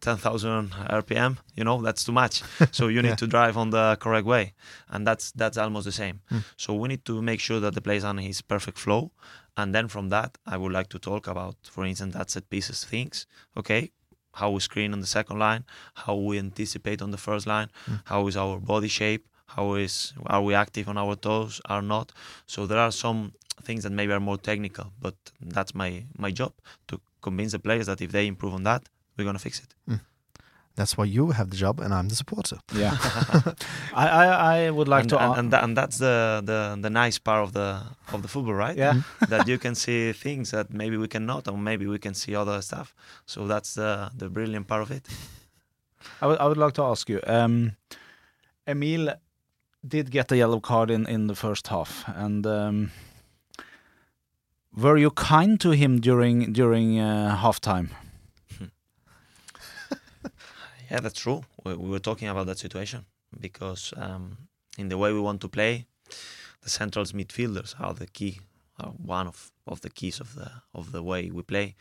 10,000 rpm you know that's too much so you need Yeah. to drive on the correct way and that's that's almost the same Mm. so we need to make sure that the plays on his perfect flow and then from that i would like to talk about for instance that set pieces things okay how we screen on the second line how we anticipate on the first line Mm. how is our body shape how is are we active on our toes are not so there are some things that maybe are more technical but that's my my job to convince the players that if they improve on that we're gonna fix it that's why you have the job and I'm the supporter. Yeah. I, I, I would like and, to. and, and, tha- and that's the, the the nice part of the of the football right yeah. that you can see things that maybe we cannot or maybe we can see other stuff so that's the the brilliant part of it I would, I would like to ask you. Um, Emil did get a yellow card in, in the first half, and um, were you kind to him during during uh, halftime? Yeah, that's true. We, we were talking about that situation because um, in the way we want to play, the central midfielders are the key, are one of, of the keys of the of the way we play,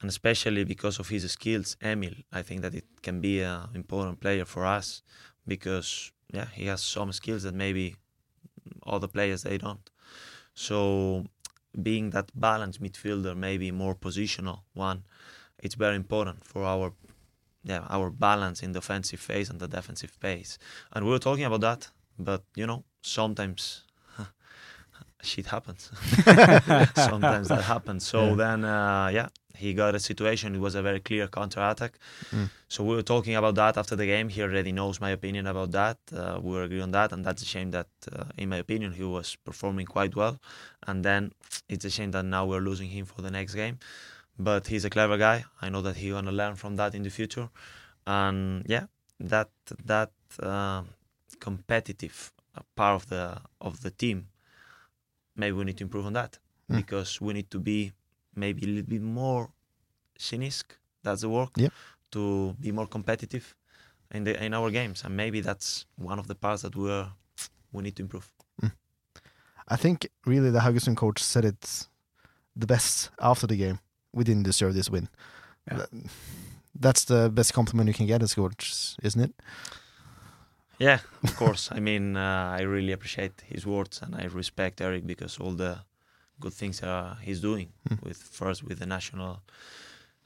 and especially because of his skills, Emil. I think that it can be an important player for us because yeah, he has some skills that maybe other players they don't. So being that balanced midfielder, maybe more positional one, it's very important for our yeah, our balance in the offensive phase and the defensive phase. And we were talking about that, but you know, sometimes shit happens. sometimes that happens. So Yeah. then, uh, yeah, he got a situation. It was a very clear counter attack. Mm. So we were talking about that after the game. He already knows my opinion about that. Uh, we agree on that, and that's a shame that, uh, in my opinion, he was performing quite well. And then it's a shame that now we're losing him for the next game but he's a clever guy. I know that he's gonna learn from that in the future, and yeah, that that uh, competitive uh, part of the of the team, maybe we need to improve on that Mm. because we need to be maybe a little bit more cynic. That's the word. Yep. To be more competitive in the in our games, and maybe that's one of the parts that we are we need to improve. I think really the Haugesund coach said it the best after the game. We didn't deserve this win. Yeah. That's the best compliment you can get as coach, isn't it? Yeah, of course. I mean, uh, I really appreciate his words and I respect Eric because all the good things uh, he's doing Mm. with first with the national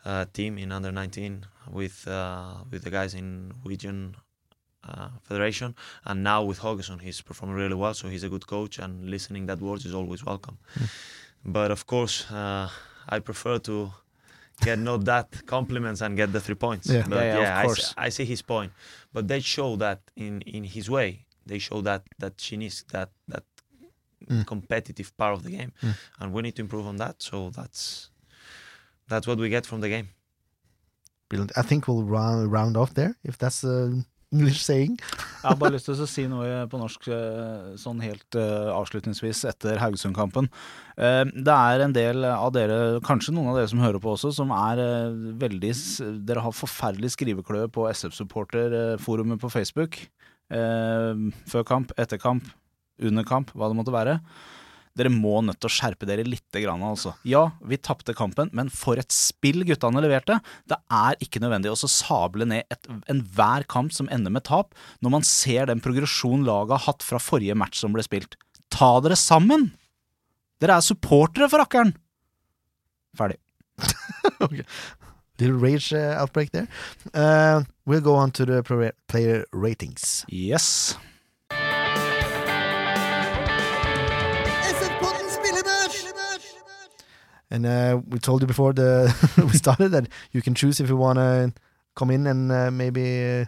uh, team in under 19, with uh, with the guys in region uh, federation, and now with Haugesund, he's performing really well. So he's a good coach, and listening that words is always welcome. Mm. But of course, uh, I prefer to get not that compliments and get the three points. Yeah. But Yeah, yeah, of I see- course. I, see his point but they show that in in his way they show that that Chinese that that Mm. competitive part of the game Mm. and we need to improve on that so that's that's what we get from the game Brilliant. I think we'll round, round off there, if that's the English saying. Jeg har bare lyst til å si noe på norsk eh, sånn helt eh, avslutningsvis etter Haugesund-kampen. Eh, det er en del av dere, kanskje noen av dere som hører på også, som er veldig Dere har forferdelig skrivekløe på SF-supporter-forumet på Facebook. før kamp, etter kamp, under kamp, hva det måtte være. Dere må nødt til å skjerpe dere litt. altså. Ja, vi tapte kampen, men for et spill guttene leverte! Det er ikke nødvendig å sable ned enhver kamp som ender med tap, når man ser den progresjonen laget har hatt fra forrige match som ble spilt. Ta dere sammen! Dere er supportere, for rakkeren! Ferdig. Little rage uh, outbreak there. Uh, we'll go on to the player ratings. Yes. And uh, we told you before the we started that you can choose if you want to come in and uh, maybe uh,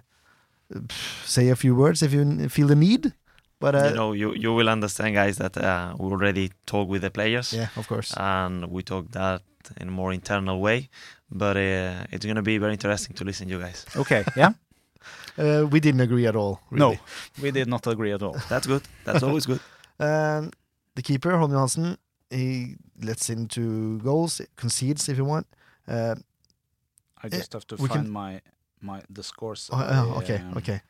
say a few words if you feel the need. But uh, you know, you, you will understand, guys, that uh, we already talked with the players, yeah, of course. and we talked that in a more internal way. But uh, it's gonna be very interesting to listen to you guys. Okay, yeah? Uh, we didn't agree at all. No, we did not agree at all. That's good. That's always good. Um, the keeper, Holm Johansen, he lets in two goals, concedes if you want. Uh, I just have to we can- find my my the scores. oh, oh, okay, um, okay.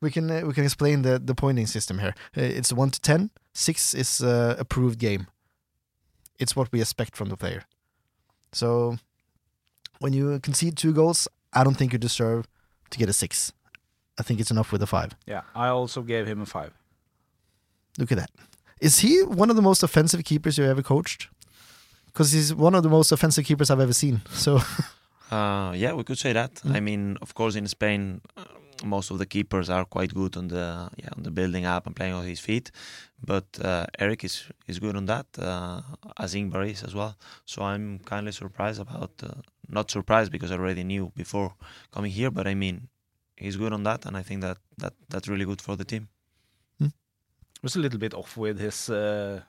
We can uh, we can explain the the pointing system here. Uh, it's one to ten. Six is uh, approved game. It's what we expect from the player. So when you concede two goals, I don't think you deserve to get a six. I think it's enough with a five. Yeah, I also gave him a five. Look at that. Is he one of the most offensive keepers you ever coached? Because he's one of the most offensive keepers I've ever seen. So Uh, yeah, we could say that. Mm. I mean, of course, in Spain, uh, most of the keepers are quite good on the yeah on the building up and playing on his feet. But uh, Eric is is good on that, uh, as Ingvar is as well. So I'm kindly surprised about uh, not surprised because I already knew before coming here. But I mean, he's good on that, and I think that that that's really good for the team. Was a little bit off with his uh,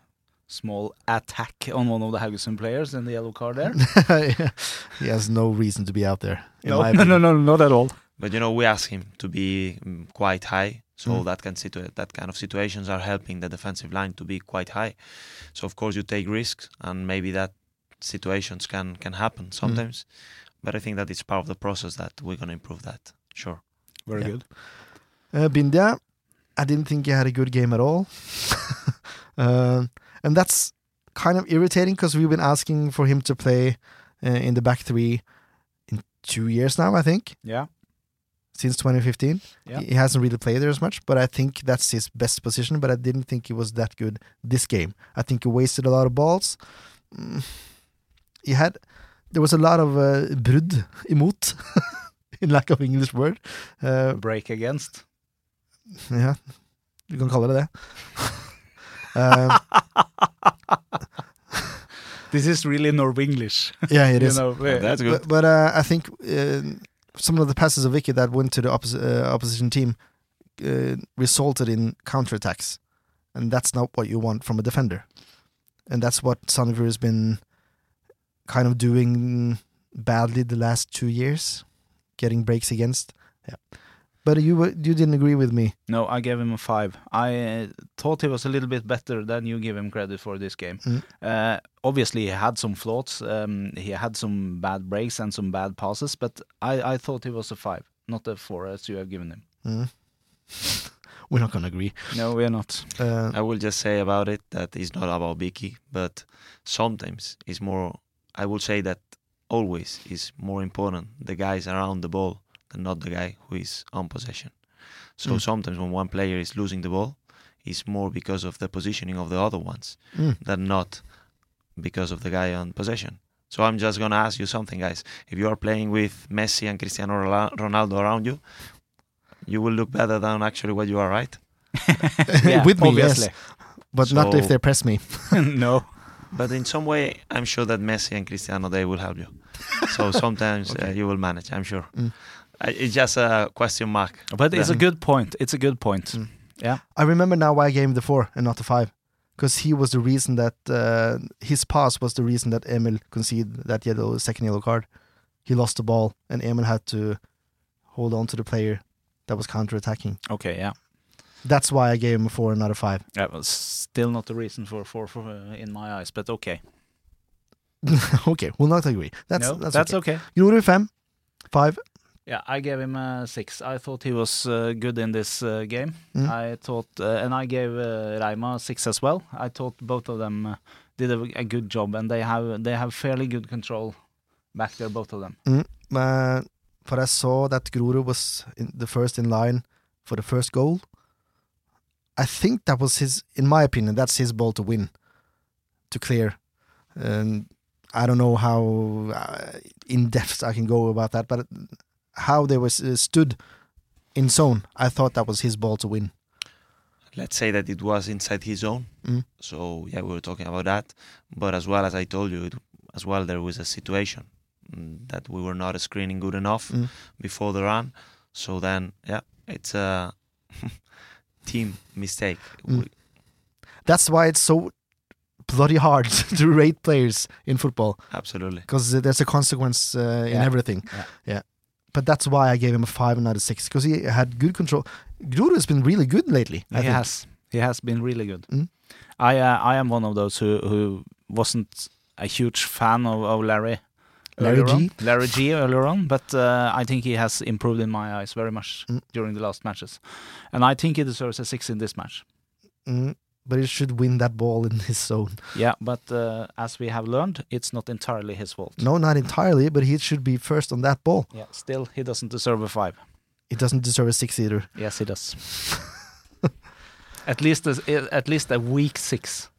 small attack on one of the Haugesund players in the yellow card there. he has no reason to be out there. No, no, no, no, not at all. But you know, we ask him to be mm, quite high, so Mm. that can situ- that kind of situations are helping the defensive line to be quite high. So of course you take risks, and maybe that situations can can happen sometimes. But I think that it's part of the process that we're gonna improve that. Sure. Very Yeah. good. Uh, Bindia, I didn't think he had a good game at all. uh, and that's kind of irritating because we've been asking for him to play uh, in the back three in two years now, I think, Yeah, since 2015. Yeah. He hasn't really played there as much, but I think that's his best position. But I didn't think he was that good this game. I think he wasted a lot of balls. Mm, He had, there was a lot of uh, brudd imot, in lack of English word. Uh, break against. Ja, du kan kalle det det. Um, This is really Norwenglish. yeah, it is. know, we- that's good. But, but uh, I think uh, some of the passes of Vicky that went to the oppos- uh, opposition team uh, resulted in counterattacks, and that's not what you want from a defender. And that's what Sandefjord has been kind of doing badly the last two years, getting breaks against. Yeah, but you were- you didn't agree with me. No, I gave him a five. I uh, thought he was a little bit better than you give him credit for this game. Mm. Uh, obviously, he had some flaws. Um, he had some bad breaks and some bad passes, but I, I thought he was a five, not a four as you have given him. Mm. We're not gonna agree. No, we're not. Uh, I will just say about it that it's not about Vicky, but sometimes it's more. I will say that always is more important the guys around the ball than not the guy who is on possession. So Mm. sometimes when one player is losing the ball, it's more because of the positioning of the other ones mm. than not because of the guy on possession. So I'm just gonna ask you something, guys. If you are playing with Messi and Cristiano Ronaldo around you, you will look better than actually what you are, right? Yeah, with me, obviously. yes, but not if they press me. no. But in some way, I'm sure that Messi and Cristiano they will help you. So sometimes uh, you will manage. I'm sure. Mm. I, it's just a question mark. But it's a good point. It's a good point. Mm. Yeah. I remember now why I gave him the four and not the five, because he was the reason that uh, his pass was the reason that Emil conceded that yellow second yellow card. He lost the ball, and Emil had to hold on to the player that was counter attacking. Okay, yeah. That's why I gave him a four and not a five. That was still not the reason for four for, uh, in my eyes, but okay. okay, we'll not agree. That's no, that's, that's okay. okay. Grorud fem, five. Yeah, I gave him a six. I thought he was uh, good in this uh, game. Mm. I thought, uh, and I gave uh, Raima six as well. I thought both of them uh, did a, a good job, and they have they have fairly good control back there, both of them. Uh, but I saw that Grorud was in the first in line for the first goal. I think that was his, in my opinion, that's his ball to win. to clear. And I don't know how uh, in depth I can go about that, but how they was uh, stood in zone, I thought that was his ball to win. Let's say that it was inside his zone. Mm. So yeah, we were talking about that. But as well as I told you, it, as well there was a situation mm, that we were not screening good enough Mm. before the run. So then yeah, it's a team mistake. Mm. That's why it's so bloody hard to rate players in football absolutely. because there's a consequence uh, in Yeah. everything. Yeah. But that's why I gave him a five and not a six because he had good control. Grorud has been really good lately. I he think. has. He has been really good. Mm. I uh, I am one of those who who wasn't a huge fan of, of Larry. Larry G? on. Larry G earlier on, but uh, I think he has improved in my eyes very much Mm. during the last matches, and I think he deserves a six in this match. Mm, but he should win that ball in his zone. Yeah, but uh, as we have learned, it's not entirely his fault. No, not entirely, but he should be first on that ball. Yeah, still he doesn't deserve a five. He doesn't deserve a six either. Yes, he does. at least a, at least a weak six.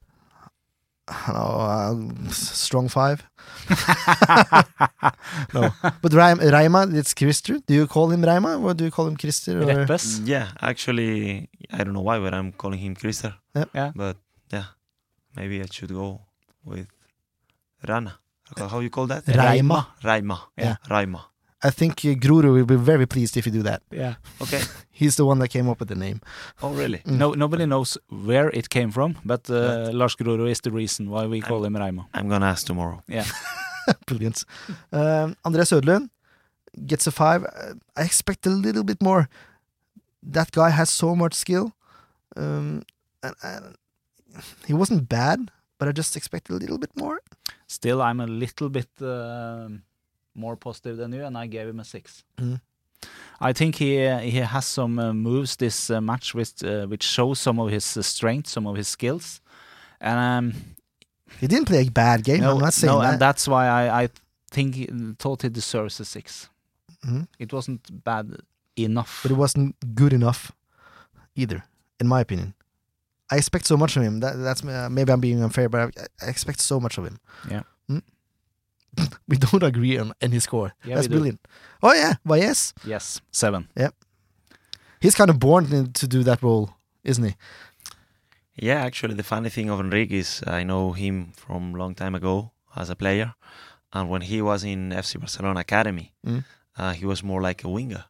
No, uh, strong five. no, but Raim, Raima, it's Christer. Do you call him Raima or do you call him Christer? Or? Yeah, actually, I don't know why, but I'm calling him Krister. Yep. Yeah. But yeah, maybe I should go with Rana. How you call that? Raima. Raima. Yeah. Raima. I think uh, Grorud will be very pleased if you do that. Yeah. Okay. He's the one that came up with the name. oh, really? Mm. No, nobody knows where it came from, but uh, Lars Grorud is the reason why we call him Raimo. I'm gonna ask tomorrow. Yeah. Brilliant. Um, André Söderlund gets a five. Uh, I expect a little bit more. That guy has so much skill. Um, and, and he wasn't bad, but I just expected a little bit more. Still, I'm a little bit um more positive than you, and I gave him a six. Mm. I think he he has some uh, moves this uh, match which uh, which show some of his uh, strength, some of his skills, and um, He didn't play a bad game. no, I'm not saying no, that. and that's why I I think he, thought he deserves a six. Mhm. It wasn't bad enough. But it wasn't good enough either, in my opinion. I expect so much of him. That, that's uh, maybe I'm being unfair, but I, I expect so much of him. Yeah. Mm. we don't agree on any score. Yeah, That's brilliant. Oh yeah, why yes, Yes, seven. Yeah, he's kind of born to do that role, isn't he? Yeah, actually, the funny thing of Enrique is I know him from long time ago as a player, and when he was in FC Barcelona academy, Mm. uh, he was more like a winger.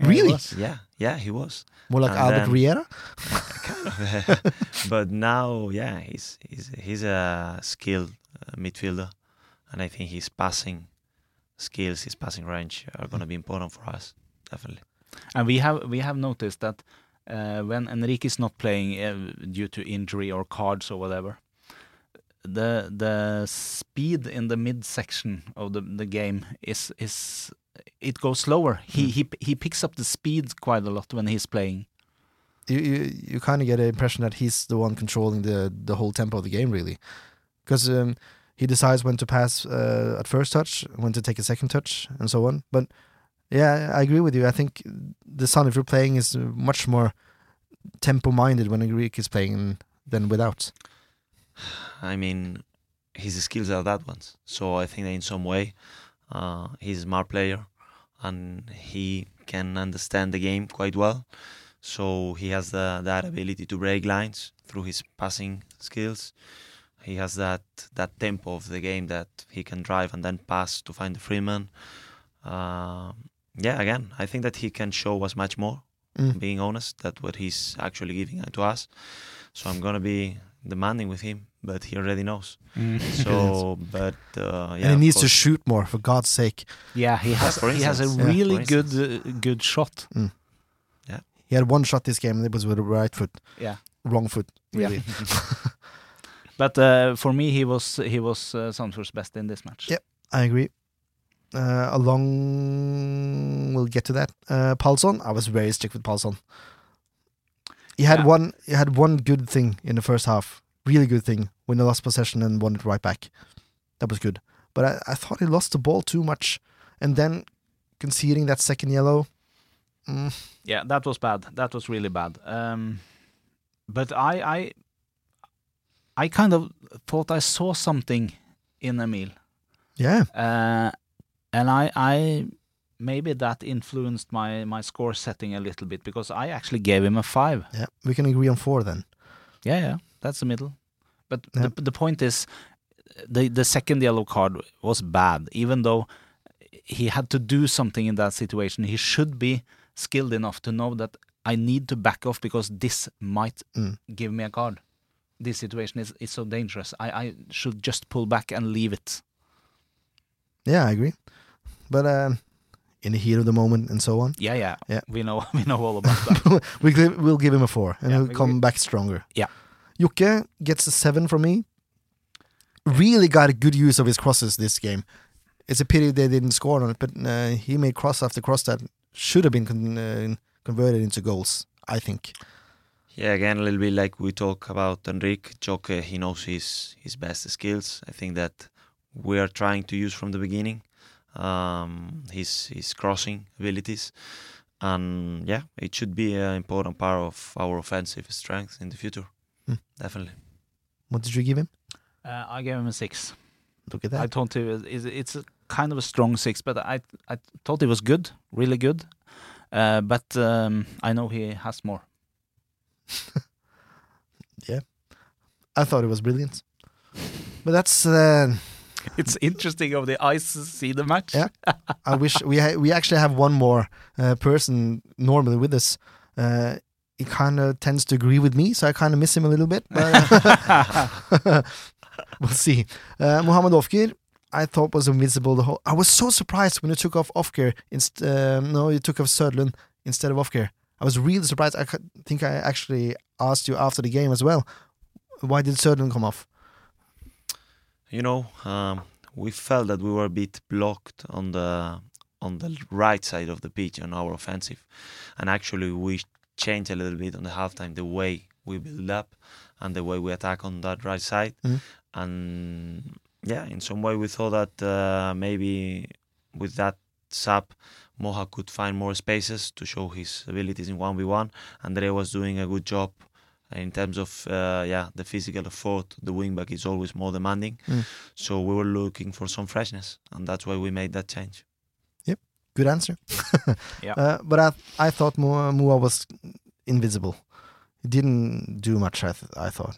Really? Yeah, yeah, he was. More like And Albert Riera. kind of. but now, yeah, he's he's he's a skilled uh, midfielder, and I think his passing skills, his passing range are going to be important for us, definitely. And we have we have noticed that uh, when Enrique is not playing uh, due to injury or cards or whatever, the the speed in the midsection of the, the game is is it goes slower. He he he picks up the speed quite a lot when he's playing. You you, you kind of get an impression that he's the one controlling the the whole tempo of the game, really, because um, he decides when to pass uh, at first touch, when to take a second touch, and so on. But yeah, I agree with you. I think the son, if you're playing, is much more tempo minded when a Greek is playing than without. I mean, his skills are that ones. So I think that in some way, uh, he's a smart player, and he can understand the game quite well. So he has the, that ability to break lines through his passing skills. He has that that tempo of the game that he can drive and then pass to find the free man. Um yeah, again, I think that he can show us much more. Mm. Being honest, that what he's actually giving to us. So I'm gonna be demanding with him, but he already knows. So, but uh, yeah, and he of needs to shoot more, for God's sake. Yeah, he has for he has a instance. Yeah, really good uh, good shot. Yeah, He had one shot this game, and it was with the right foot, Yeah. wrong foot, Yeah. But uh, for me, he was he was uh, Sandefjord's best in this match. Yep. I agree. Uh, along, we'll get to that. Uh, Palsson, I was very strict with Palsson. He had Yeah. one. He had one good thing in the first half, really good thing when they lost possession and won it right back. That was good. But I, I thought he lost the ball too much, and then conceding that second yellow. Mm, Yeah, that was bad. That was really bad. Um, but I, I, I kind of thought I saw something in Emil, Yeah. uh, and I, I maybe that influenced my my score setting a little bit because I actually gave him a five. Yeah. We can agree on four then. Yeah, yeah, that's the middle. But Yeah. the the point is, the the second yellow card was bad, even though he had to do something in that situation. He should be skilled enough to know that I need to back off because this might Mm. give me a card. This situation is, is so dangerous. I, I should just pull back and leave it. Yeah, I agree. But um, in the heat of the moment and so on, Yeah, yeah, Yeah. We know we know all about that. we give, we'll give him a four, and Yeah, he'll come back stronger. Yeah. Jokke gets a seven from me. Really got a good use of his crosses this game. It's a pity they didn't score on it, but uh, he made cross after cross that should have been con- uh, converted into goals. I think. Yeah, again, a little bit like we talk about Enrique. Jokke, he knows his his best skills. I think that we are trying to use from the beginning um, his his crossing abilities, and yeah, it should be an important part of our offensive strength in the future. Hmm. Definitely. What did you give him? Uh, I gave him a six. Look at that. I that. thought it was, it's, it's a kind of a strong six, but I I thought it was good, really good. Uh, but um, I know he has more. I thought it was brilliant. But that's. Uh, It's interesting of the eyes see the match. Yeah. I wish we we actually have one more uh, person normally with us. Uh, he kind of tends to agree with me, so I kind of miss him a little bit. But uh, we'll see. Uh, Mohammed Ofkir, I thought was invincible. The whole. I was so surprised when you took off Ofkir. Inst- um, no, you took off Södlund instead of Ofkir. I was really surprised. I think I actually asked you after the game as well. Why did Södlund come off? You know, um, we felt that we were a bit blocked on the on the right side of the pitch on our offensive, and actually we changed a little bit on the halftime the way we build up and the way we attack on that right side, Mhm. and yeah, in some way we thought that uh, maybe with that sub. Moha could find more spaces to show his abilities in 1v1. Andre was doing a good job in terms of uh, yeah the physical effort. The wingback is always more demanding, Mm. so we were looking for some freshness, and that's why we made that change. Yep good answer. Yeah. Uh, but I I thought Moha, Moha was invisible. He didn't do much. I th- I thought.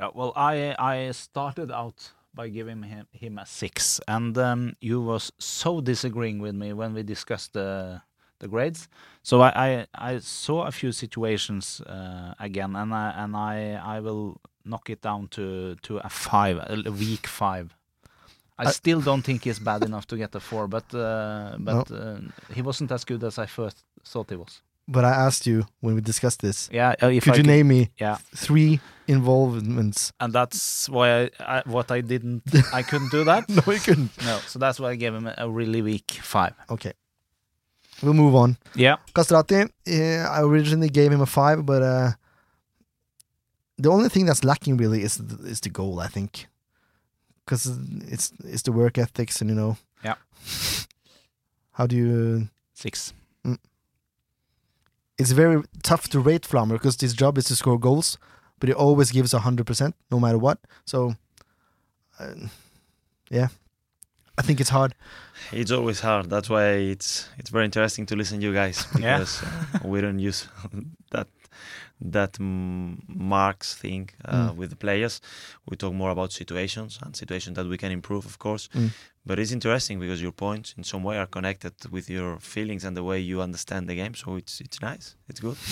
Uh, well, I I started out by giving him him a six, and um, you was so disagreeing with me when we discussed the the grades. So I I, I saw a few situations uh, again, and I and I I will knock it down to to a five, a weak five. I, I- still don't think he's bad enough to get a four, but uh, but uh, he wasn't as good as I first thought he was. But I asked you when we discussed this. Yeah, if Could I you could- name me Yeah, three involvements? and that's why I, I what I didn't I couldn't do that. No, you couldn't. No, so that's why I gave him a, really weak five. Okay. We'll move on. Yeah. Kastrati. Uh, I originally gave him a five, but uh, the only thing that's lacking really is the, is the goal. I think because it's it's the work ethics and you know. Yeah. How do you? Six. It's very tough to rate Flamur because his job is to score goals, but he always gives hundred percent no matter what. So, uh, yeah, I think it's hard. It's always hard. That's why it's it's very interesting to listen to you guys because uh, we don't use that that marks thing uh, Mm. with the players. We talk more about situations and situations that we can improve, of course. Mm. But it's interesting because your points in some way are connected with your feelings and the way you understand the game. So it's it's nice. It's good.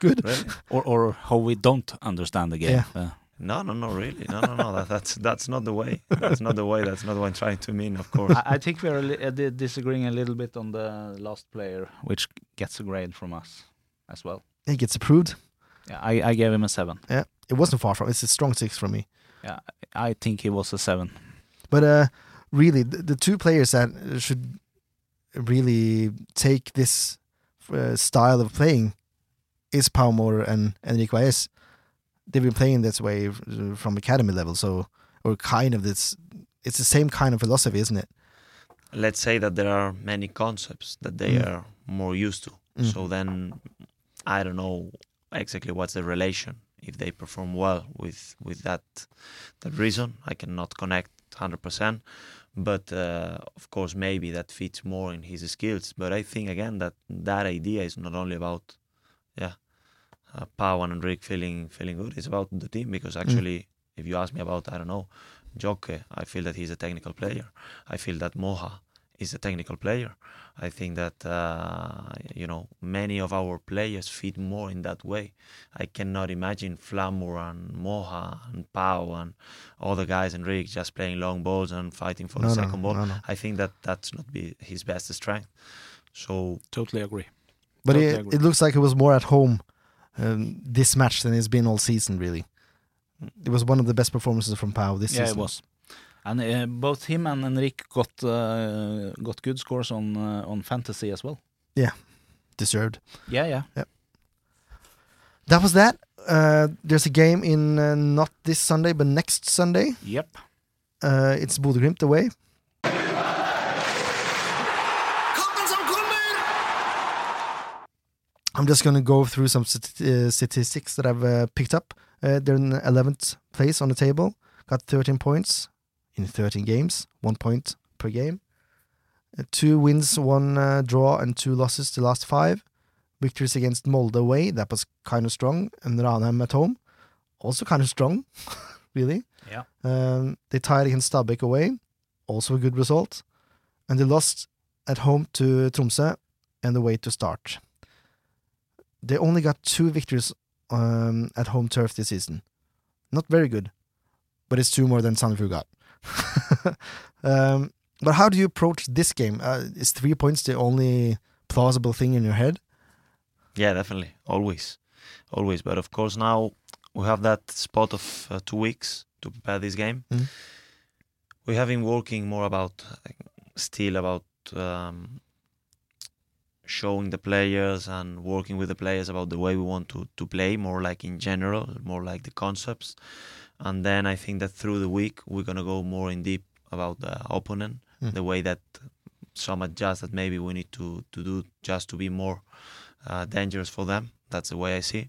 Good. Really? Or or how we don't understand the game. Yeah. Uh, No, no, no, really. No, no, no. That, that's that's not the way. That's not the way. That's not what I'm trying to mean. Of course. I, I think we are a li- uh, disagreeing a little bit on the last player, which gets a grade from us as well. He gets approved. Yeah, I, I gave him a seven. Yeah, It wasn't far from. It's a strong six from me. Yeah, I think he was a seven. But uh, really, the, the two players that should really take this uh, style of playing is Pau Morer and Enrique Baez. They've been playing this way uh, from academy level, so or kind of this. It's the same kind of philosophy, isn't it? let's say that there are many concepts that they Mm. are more used to. Mm. So then I don't know exactly what's the relation if they perform well with with that that reason. I cannot connect 100%, but uh, of course maybe that fits more in his skills. But I think again that that idea is not only about yeah, uh, Pau and Enrique feeling feeling good. It's about the team because actually, if you ask me about I don't know, Jokke, I feel that he's a technical player. I feel that Moha is a technical player. I think that uh, you know many of our players fit more in that way. I cannot imagine Flamur and Moha and Pau and all the guys and Rick just playing long balls and fighting for No, the no, second ball. no, no. I think that that's not be his best strength. So Totally agree. But Totally it, agree. it looks like it was more at home um, this match than it's been all season, really. It was one of the best performances from Pau this Yeah, season. it was. And uh, both him and Enrique got uh, got good scores on uh, on fantasy as well. Yeah, deserved. Yeah, yeah. That was that. Uh, there's a game in uh, not this Sunday, but next Sunday. Yep. Uh, it's Bodø Glimt away. I'm just going to go through some stat- uh, statistics that I've uh, picked up. Uh, they're in 11th place on the table. Got 13 points in 13 games, one point per game. Uh, two wins, one uh, draw, and two losses the last five. Victories against Molde away, that was kind of strong. And Ranheim at home, also kind of strong, really. Yeah. Um, they tied against Stabæk away, also a good result. And they lost at home to Tromsø and away to Start. They only got two victories um, at home turf this season. Not very good, but it's two more than Sandefjord got. um, but how do you approach this game? Uh, is three points the only plausible thing in your head? Yeah, definitely. Always. Always. But of course, now we have that spot of uh, two weeks to prepare this game. Mhm. We have been working more about, still about um, showing the players and working with the players about the way we want to, to play, more like in general, more like the concepts. And then I think that through the week, we're going to go more in deep about the opponent, Mm. the way that some adjust that maybe we need to, to do just to be more uh, dangerous for them. That's the way I see.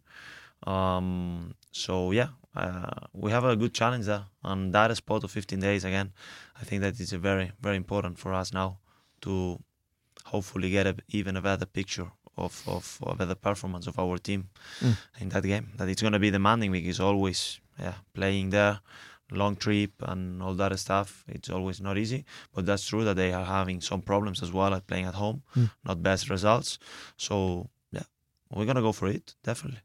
Um, so yeah, uh, we have a good challenge there, and that spot of 15 days again. I think that is a very very important for us now to hopefully get a, even a better picture of, of a better performance of our team Mm. in that game. That it's going to be demanding because always yeah playing there long trip and all that stuff it's always not easy but that's true that they are having some problems as well at playing at home Mm. not best results so yeah we're gonna go for it definitely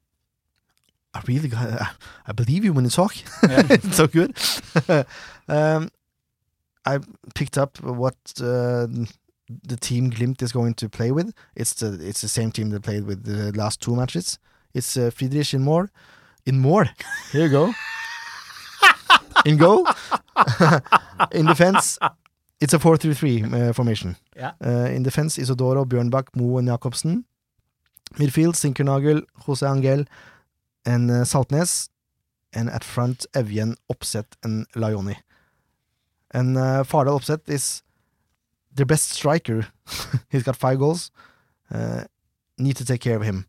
I really got, I, I believe you when you talk. Yeah. it's so good. um, I picked up what uh, the team Glimt is going to play with. It's the it's the same team that played with the last two matches. It's uh, Friedrich in more, in more. Here you go. in goal, in defense, it's a 4-3-3 uh, formation. Yeah. Uh, in defense, Isidoro, Bjørnbakk, Mo and Jacobsen. Midfield, Zinckernagel, Jose Angel, and uh, Saltnes. And at front, Evjen, Opseth, and Lajoni. And uh, Fardal Opseth is their best striker. He's got five goals. Uh, need to take care of him.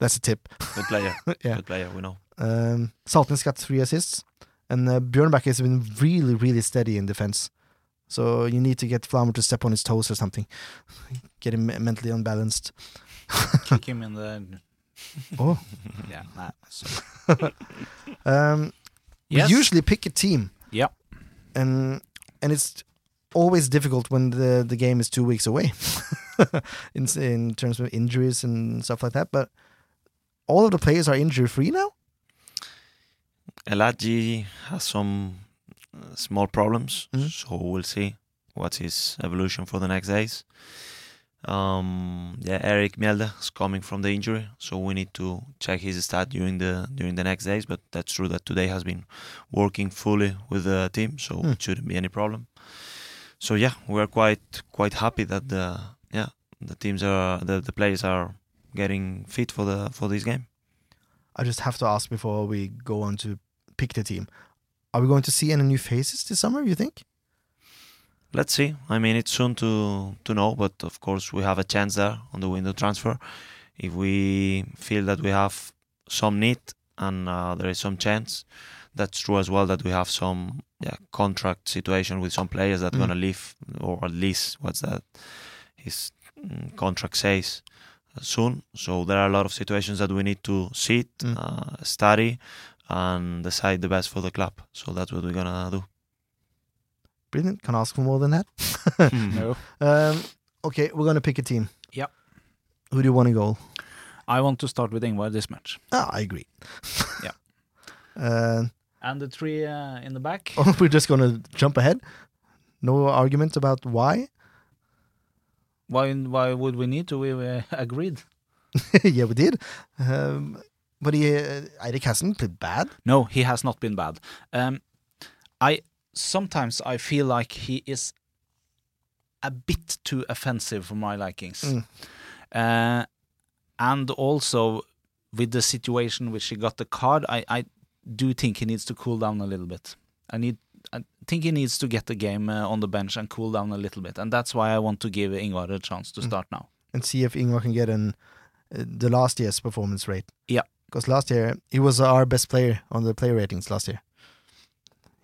That's a tip. good player Yeah. good player we know Um, Saltnes got three assists, and uh, Bjørnbakk has been really, really steady in defense. So you need to get Flamur to step on his toes or something, get him mentally unbalanced. Kick him in the. Oh, Yeah. Nah, so. um, Yes. we usually pick a team, Yeah. and and it's always difficult when the the game is two weeks away, in in terms of injuries and stuff like that. But all of the players are injury free now. Elagi has some uh, small problems, Mhm. so we'll see what's his evolution for the next days. Um, yeah, Erik Mjelde is coming from the injury, so we need to check his stat during the during the next days. But that's true that today has been working fully with the team, so Hmm. it shouldn't be any problem. So yeah, we are quite quite happy that the yeah the teams are the, the players are getting fit for the for this game. I just have to ask before we go on to pick the team. Are we going to see any new faces this summer? You think? Let's see. I mean, it's soon to to know, but of course we have a chance there on the window transfer. If we feel that we have some need and uh, there is some chance. That's true as well that we have some yeah contract situation with some players that Mm. gonna leave, or at least what's that his mm, contract says soon. So there are a lot of situations that we need to sit, Mm. uh, study, and decide the best for the club. So that's what we're gonna do. Brilliant. Can I ask for more than that? No. Um, okay, we're gonna pick a team. Yep. Who do you want to go? I want to start with Ingvar this match. Ah, I agree. Yeah. Uh, And the three uh, in the back. oh, we're just gonna jump ahead. No argument about why. Why why would we need to? We uh, agreed. yeah, we did. Um, but he, uh, Eirik hasn't been bad. No, he has not been bad. Um, I sometimes I feel like he is a bit too offensive for my likings, Mm. uh, and also with the situation which he got the card, I, I do think he needs to cool down a little bit. I need. I think he needs to get the game uh, on the bench and cool down a little bit, and that's why I want to give Ingvar a chance to Mm. start now. and see if Ingvar can get in uh, the last year's performance rate. Yeah. because last year he was our best player on the player ratings last year.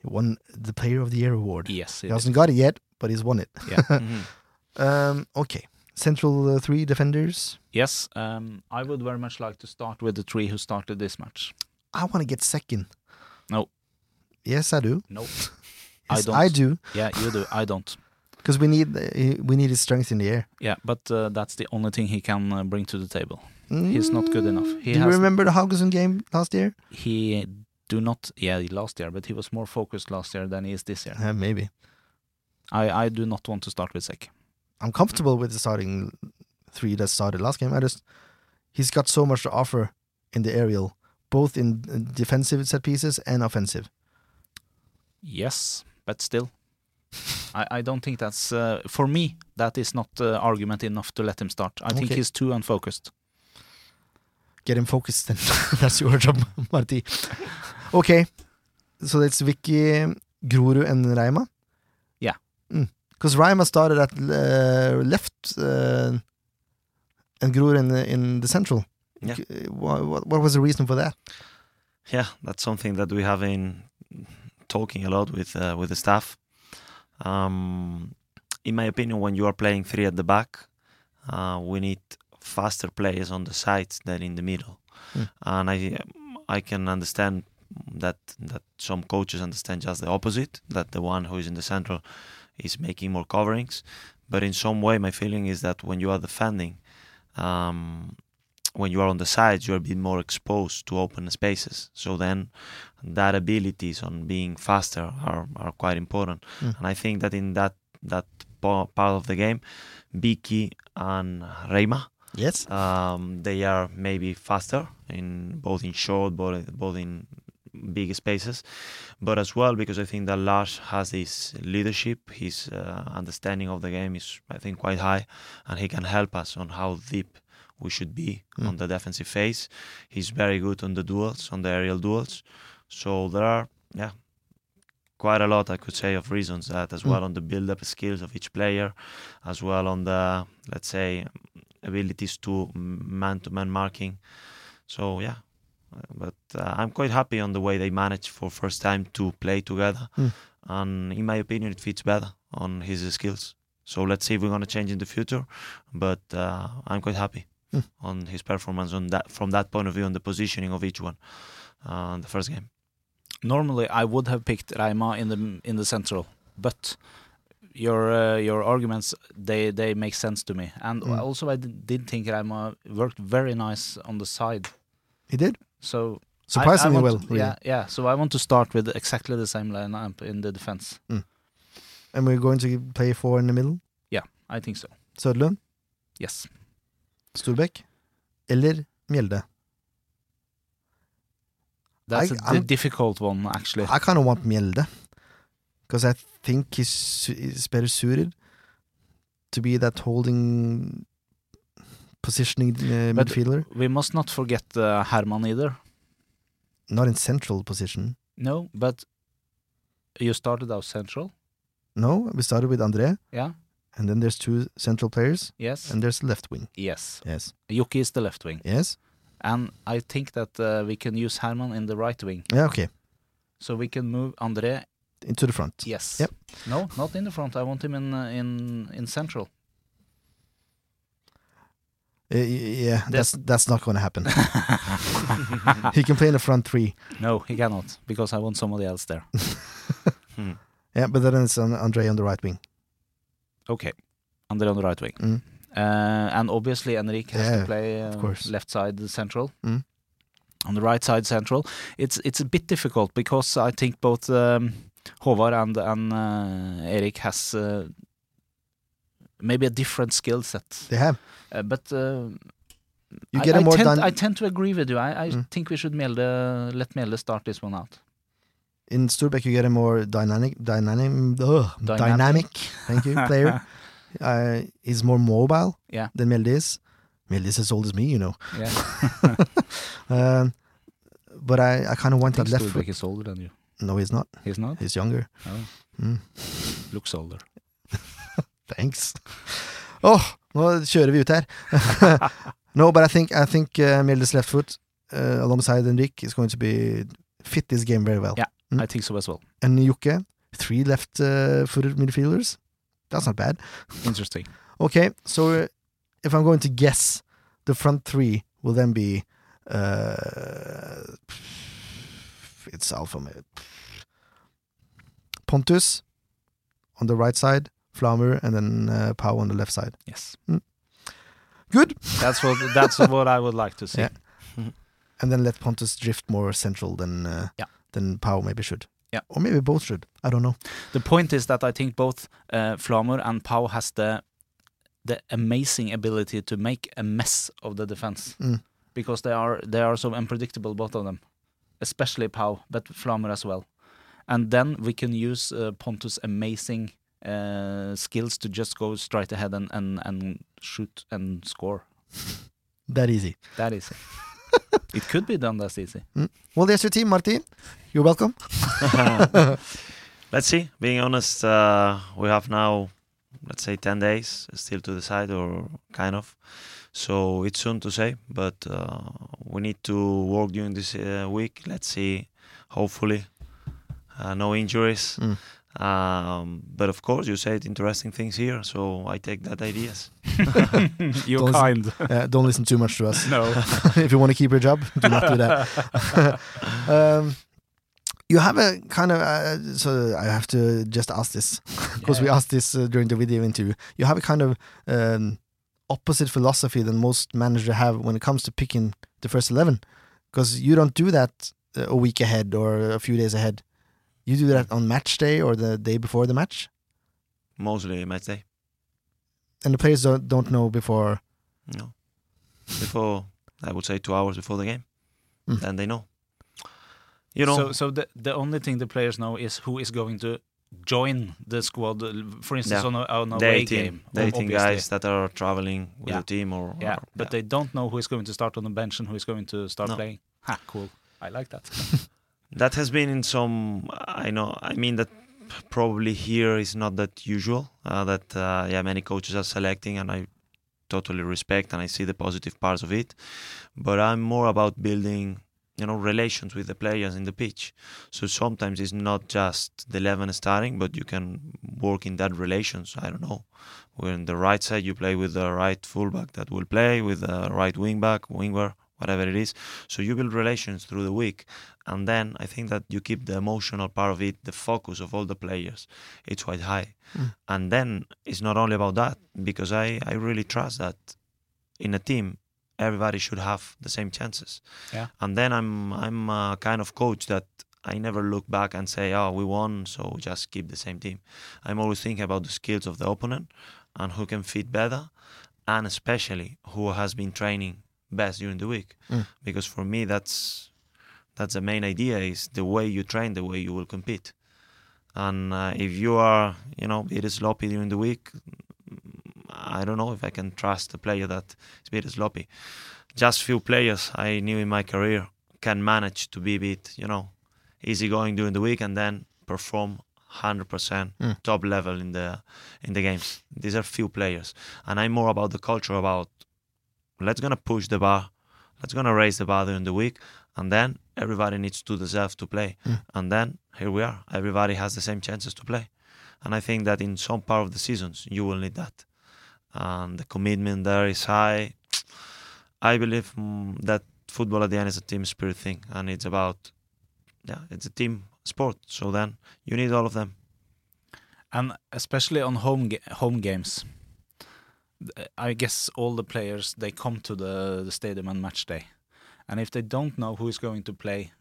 He won the Player of the Year award. Yes, He hasn't got it yet, but he's won it. Yeah. Mhm. Um, okay, central uh, three defenders. yes. Um, I would very much like to start with the three who started this match. I want to get second. No. Yes, I do. No. Yes, I don't. I do Yeah, you do. I don't. because we need uh, we need his strength in the air. Yeah, but uh, that's the only thing he can uh, bring to the table. He's not good enough. He do you remember the Haugesund game last year? He do not. Yeah, he last year, but he was more focused last year than he is this year. Uh, maybe. I I do not want to start with Sek. I'm comfortable with the starting three that started last game. I just he's got so much to offer in the aerial, both in defensive set pieces and offensive. Yes, but still, I I don't think that's uh, for me. That is not uh, argument enough to let him start. I think Okay. he's too unfocused. Get him focused, then that's your job, Marti. Okay, so it's Vicky, Grorud, and Reima. Yeah. because Reima started at uh, left uh, and Grorud in the, in the central. Yeah. What, what, what was the reason for that? yeah, that's something that we have been talking a lot with uh, with the staff. Um, in my opinion, when you are playing three at the back, uh, we need faster players on the sides than in the middle, Mm. and I I can understand that that some coaches understand just the opposite, that the one who is in the central is making more coverings, but in some way, my feeling is that when you are defending. Um, when you are on the sides, you're a bit more exposed to open spaces. So then, that abilities on being faster are, are quite important. Mm. And I think that in that that part of the game, Biki and Reima, Yes. um, they are maybe faster in both in short, both both in big spaces, but as well because I think that Lars has this leadership, his uh, understanding of the game is I think quite high, and he can help us on how deep we should be Mm. on the defensive phase. He's very good on the duels, on the aerial duels. So there are yeah quite a lot I could say of reasons that as Mm. well on the build-up skills of each player, as well on the let's say abilities to man-to-man marking. So yeah, uh, but uh, I'm quite happy on the way they managed for first time to play together, Mm. and in my opinion, it fits better on his skills. So let's see if we're gonna change in the future, but uh, I'm quite happy Mm. on his performance on that from that point of view on the positioning of each one uh, the first game. Normally, I would have picked Raima in the in the central, but your uh, your arguments they they make sense to me, and Mm. also I did, did think Raima worked very nice on the side. He did. So I- I Surprisingly want well, to- really. Yeah, yeah. So I want to start with exactly the same lineup in the defense. And we're going to play four in the middle. Yeah, I think so. Sødlund, Yes. Storbekk eller Mjelde. That's I- a I'm- difficult one, actually. I kind of want Mjelde because I think he's, he's better suited to be that holding positioning uh, But- midfielder, We must not forget uh, Herman either. not in central position. No, but you started out central. No, we started with André, Yeah. and then there's two central players, Yes. and there's the left wing. yes. Yes, Yuki is the left wing. yes. And I think that uh, we can use Herman in the right wing. Yeah, okay. So we can move André. Into the front. Yes. Yep. No, not in the front. I want him in uh, in in central. Uh, yeah, that's that's not going to happen. he can play in the front three. no, he cannot because I want somebody else there. Hmm. Yeah, but then it's on Andre on the right wing. Okay, André on the right wing. Mm. Uh, and obviously Enrique has Yeah, to play uh, left side central. Mm. On the right side central, it's it's a bit difficult because I think both um, Håvard and and uh, Erik has uh, maybe a different skill set. They have. Uh, but uh, You I, get I tend, I tend to agree with you. I, I Mm. think we should Mjelde, let Mjelde start this one out. in Sturbeck. You get a more dynamic, dynamic, ugh, Dynamic. dynamic. Thank you, player. uh, he's more mobile Yeah. than Melde is. Melde is as old as me, you know. Yeah, Um, but I, I kind of want I that think left foot. He's older than you. No, he's not. He's not. He's younger. Oh, Mm. looks older. Thanks. Oh, nå kjører vi ut her. no, but I think I think uh, Mjeldes left foot uh, alongside Henrik is going to be fit this game very well. Yeah. Mm. I think so as well. And Jokke, three left uh, footed midfielders. That's not bad. Interesting. Okay, so if I'm going to guess, the front three will then be uh, it's alpha. Pontus on the right side, Flamur, and then uh, Pau on the left side. Yes. Good. That's what that's what I would like to see. Yeah. And then let Pontus drift more central than uh, Yeah. than Pau maybe should. Yeah. Or maybe both should. I don't know. The point is that I think both uh, Flamur and Pau has the the amazing ability to make a mess of the defense Mm. because they are they are so unpredictable both of them, especially Pau, but Flamur as well. And then we can use uh, Pontus' amazing uh, skills to just go straight ahead and, and, and shoot and score. That easy. That is it. it could be done that easy. Well, there's your team, Martin. You're welcome. Let's see. Being honest, uh, we have now, let's say, 10 days still to decide, or kind of. So it's soon to say, but uh, we need to work during this uh, week. Let's see. Hopefully, uh, no injuries. Mm. Um, but of course, you said interesting things here, so I take that ideas. You're Don't- kind. Uh, don't listen too much to us. no. if you want to keep your job, do not do that. um, you have a kind of uh, so I have to just ask this because we asked this uh, during the video interview. You have a kind of um, opposite philosophy than most managers have when it comes to picking the first eleven, because you don't do that uh, a week ahead or a few days ahead. You do that on match day or the day before the match, Mostly match day. and the players don't don't know before. No. Before, I would say two hours before the game. Mm. Then they know. You know, So, so the the only thing the players know is who is going to join the squad. For instance, Yeah. on a, on a the away game. the ob- 18 guys that are traveling with Yeah. the team or, Yeah, or- but they don't know who is going to start on the bench and who is going to start No. playing. Ha, cool. I like that. that has been in some i know i mean that probably here is not that usual uh, that uh, yeah many coaches are selecting and i totally respect and i see the positive parts of it. But i'm more about building you know relations with the players in the pitch. So sometimes it's not just the 11 starting but you can work in that relations i don't know. When the right side you play with the right fullback that will play with the right wing back winger whatever it is so you build relations through the week and then I think that you keep the emotional part of it, the focus of all the players, it's quite high. Mm. And then it's not only about that, because I, I really trust that in a team, everybody should have the same chances. Yeah. And then I'm I'm a kind of coach that I never look back and say, oh, we won, so just keep the same team. I'm always thinking about the skills of the opponent and who can fit better, and especially who has been training best during the week. Mm. Because for me, that's that's the main idea is the way you train the way you will compete and uh, if you are you know bit sloppy during the week i don't know if i can trust a player that is a bit sloppy just few players i knew in my career can manage to be a bit you know easygoing during the week and then perform 100% Mm. top level in the in the games these are few players and i'm more about the culture about let's gonna push the bar let's gonna raise the bar during the week, and then everybody needs to deserve to play, Mm. and then here we are. Everybody has the same chances to play, and I think that in some part of the seasons you will need that, and the commitment there is high. I believe mm, that football at the end is a team spirit thing, and it's about, yeah, it's a team sport. So then you need all of them. And especially on home ga- home games, I guess all the players they come to the, the stadium on match day, and if they don't know who is going to play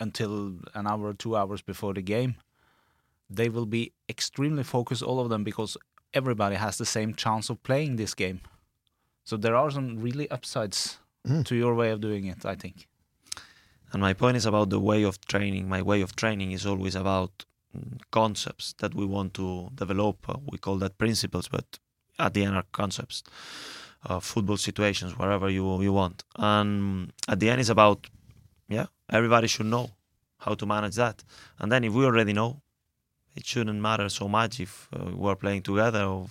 until an hour or two hours before the game, they will be extremely focused, all of them, because everybody has the same chance of playing this game. So there are some really upsides Mm. to your way of doing it, I think. And my point is about the way of training. My way of training is always about mm, concepts that we want to develop. We call that principles, but at the end are concepts. Uh, football situations, wherever you you want. And at the end it's about, yeah, everybody should know how to manage that. And then if we already know, it shouldn't matter so much if uh, we're playing together or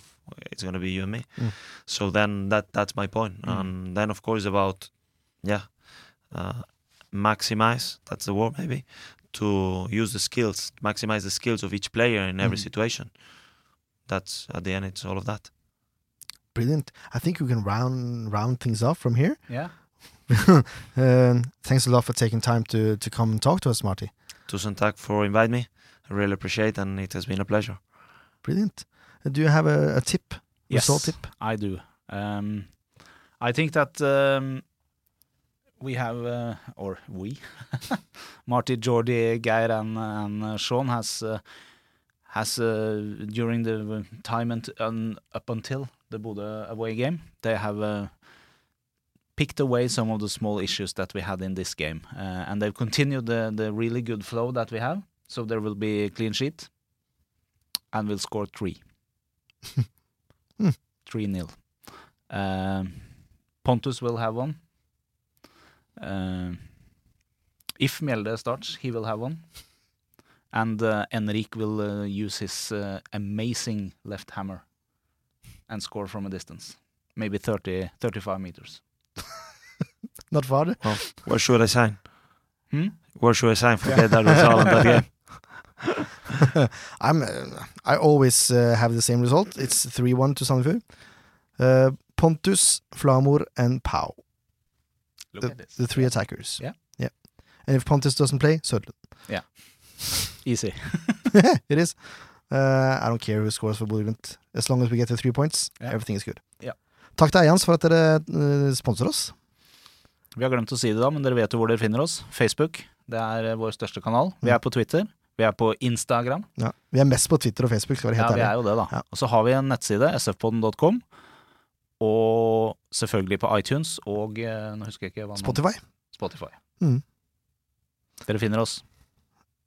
it's going to be you and me. Mm. So then that that's my point. Mm. And then of course about, yeah, uh, maximize that's the word maybe to use the skills maximize the skills of each player in every Mhm. situation that's at the end it's all of that Brilliant. I think we can round round things off from here. Yeah. um, thanks a lot for taking time to to come and talk to us, Marti. tusen tack for inviting me i really appreciate and it has been a pleasure Brilliant. Uh, do you have a, a tip? Yes, Result tip? I do. Um, I think that um, we have, uh, or we, Marti, Jordi, Geir, and, and uh, Sean has uh, has uh, during the time and, and up until the Bodø away game, they have uh, picked away some of the small issues that we had in this game, uh, and they've continued the the really good flow that we have. So there will be a clean sheet, and we'll score three. Hmm. 3 0. Um, Pontus will have one. Um, if Mjelde starts, he will have one. And uh, Enric will uh, use his uh, amazing left hammer and score from a distance. Maybe 30, 35 meters. Not far. where should i sign Hmm? where should i sign for get that result in that game I'm. Uh, I always uh, have the same result. It's three one to Sandefjord. Uh, Pontus, Flamur, and Pau. Look The, at this. the three attackers. Yeah. Yeah. And if Pontus doesn't play, so yeah, Easy. yeah, it is. Uh, I don't care who scores for Bodø-Glimt. As long as we get the three points, yeah. everything is good. Yeah. Takk til Eians for at dere uh, sponser oss. Vi har glemt å si det da, men dere vet jo hvor dere finner oss. Facebook. Det er eh, vår største kanal. Vi er på Twitter. Vi er på Instagram. Ja. Vi er mest på Twitter og Facebook, skal være Ja, helt vi er jo det, da. Ja. Og så har vi en nettside, sfpodden.com. Og selvfølgelig på iTunes og eh, Nå husker jeg ikke hva man... Spotify. Spotify. Mm. Dere finner oss.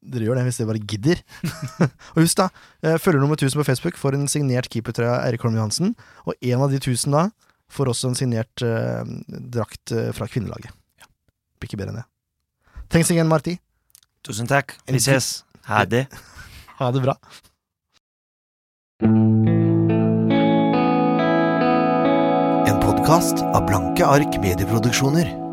Dere gjør det hvis dere bare gidder. og husk da, eh, følger nummer 1000 på Facebook får en signert keepertrøye av Eirik Holm Johansen. Og en av de 1000 da får også en signert eh, drakt eh, fra kvinnelaget. Blir ikke bedre enn det. Thanks again, Marti. tusen takk. Vi ses ha det Ha det bra. En podkast av Blanke ark medieproduksjoner.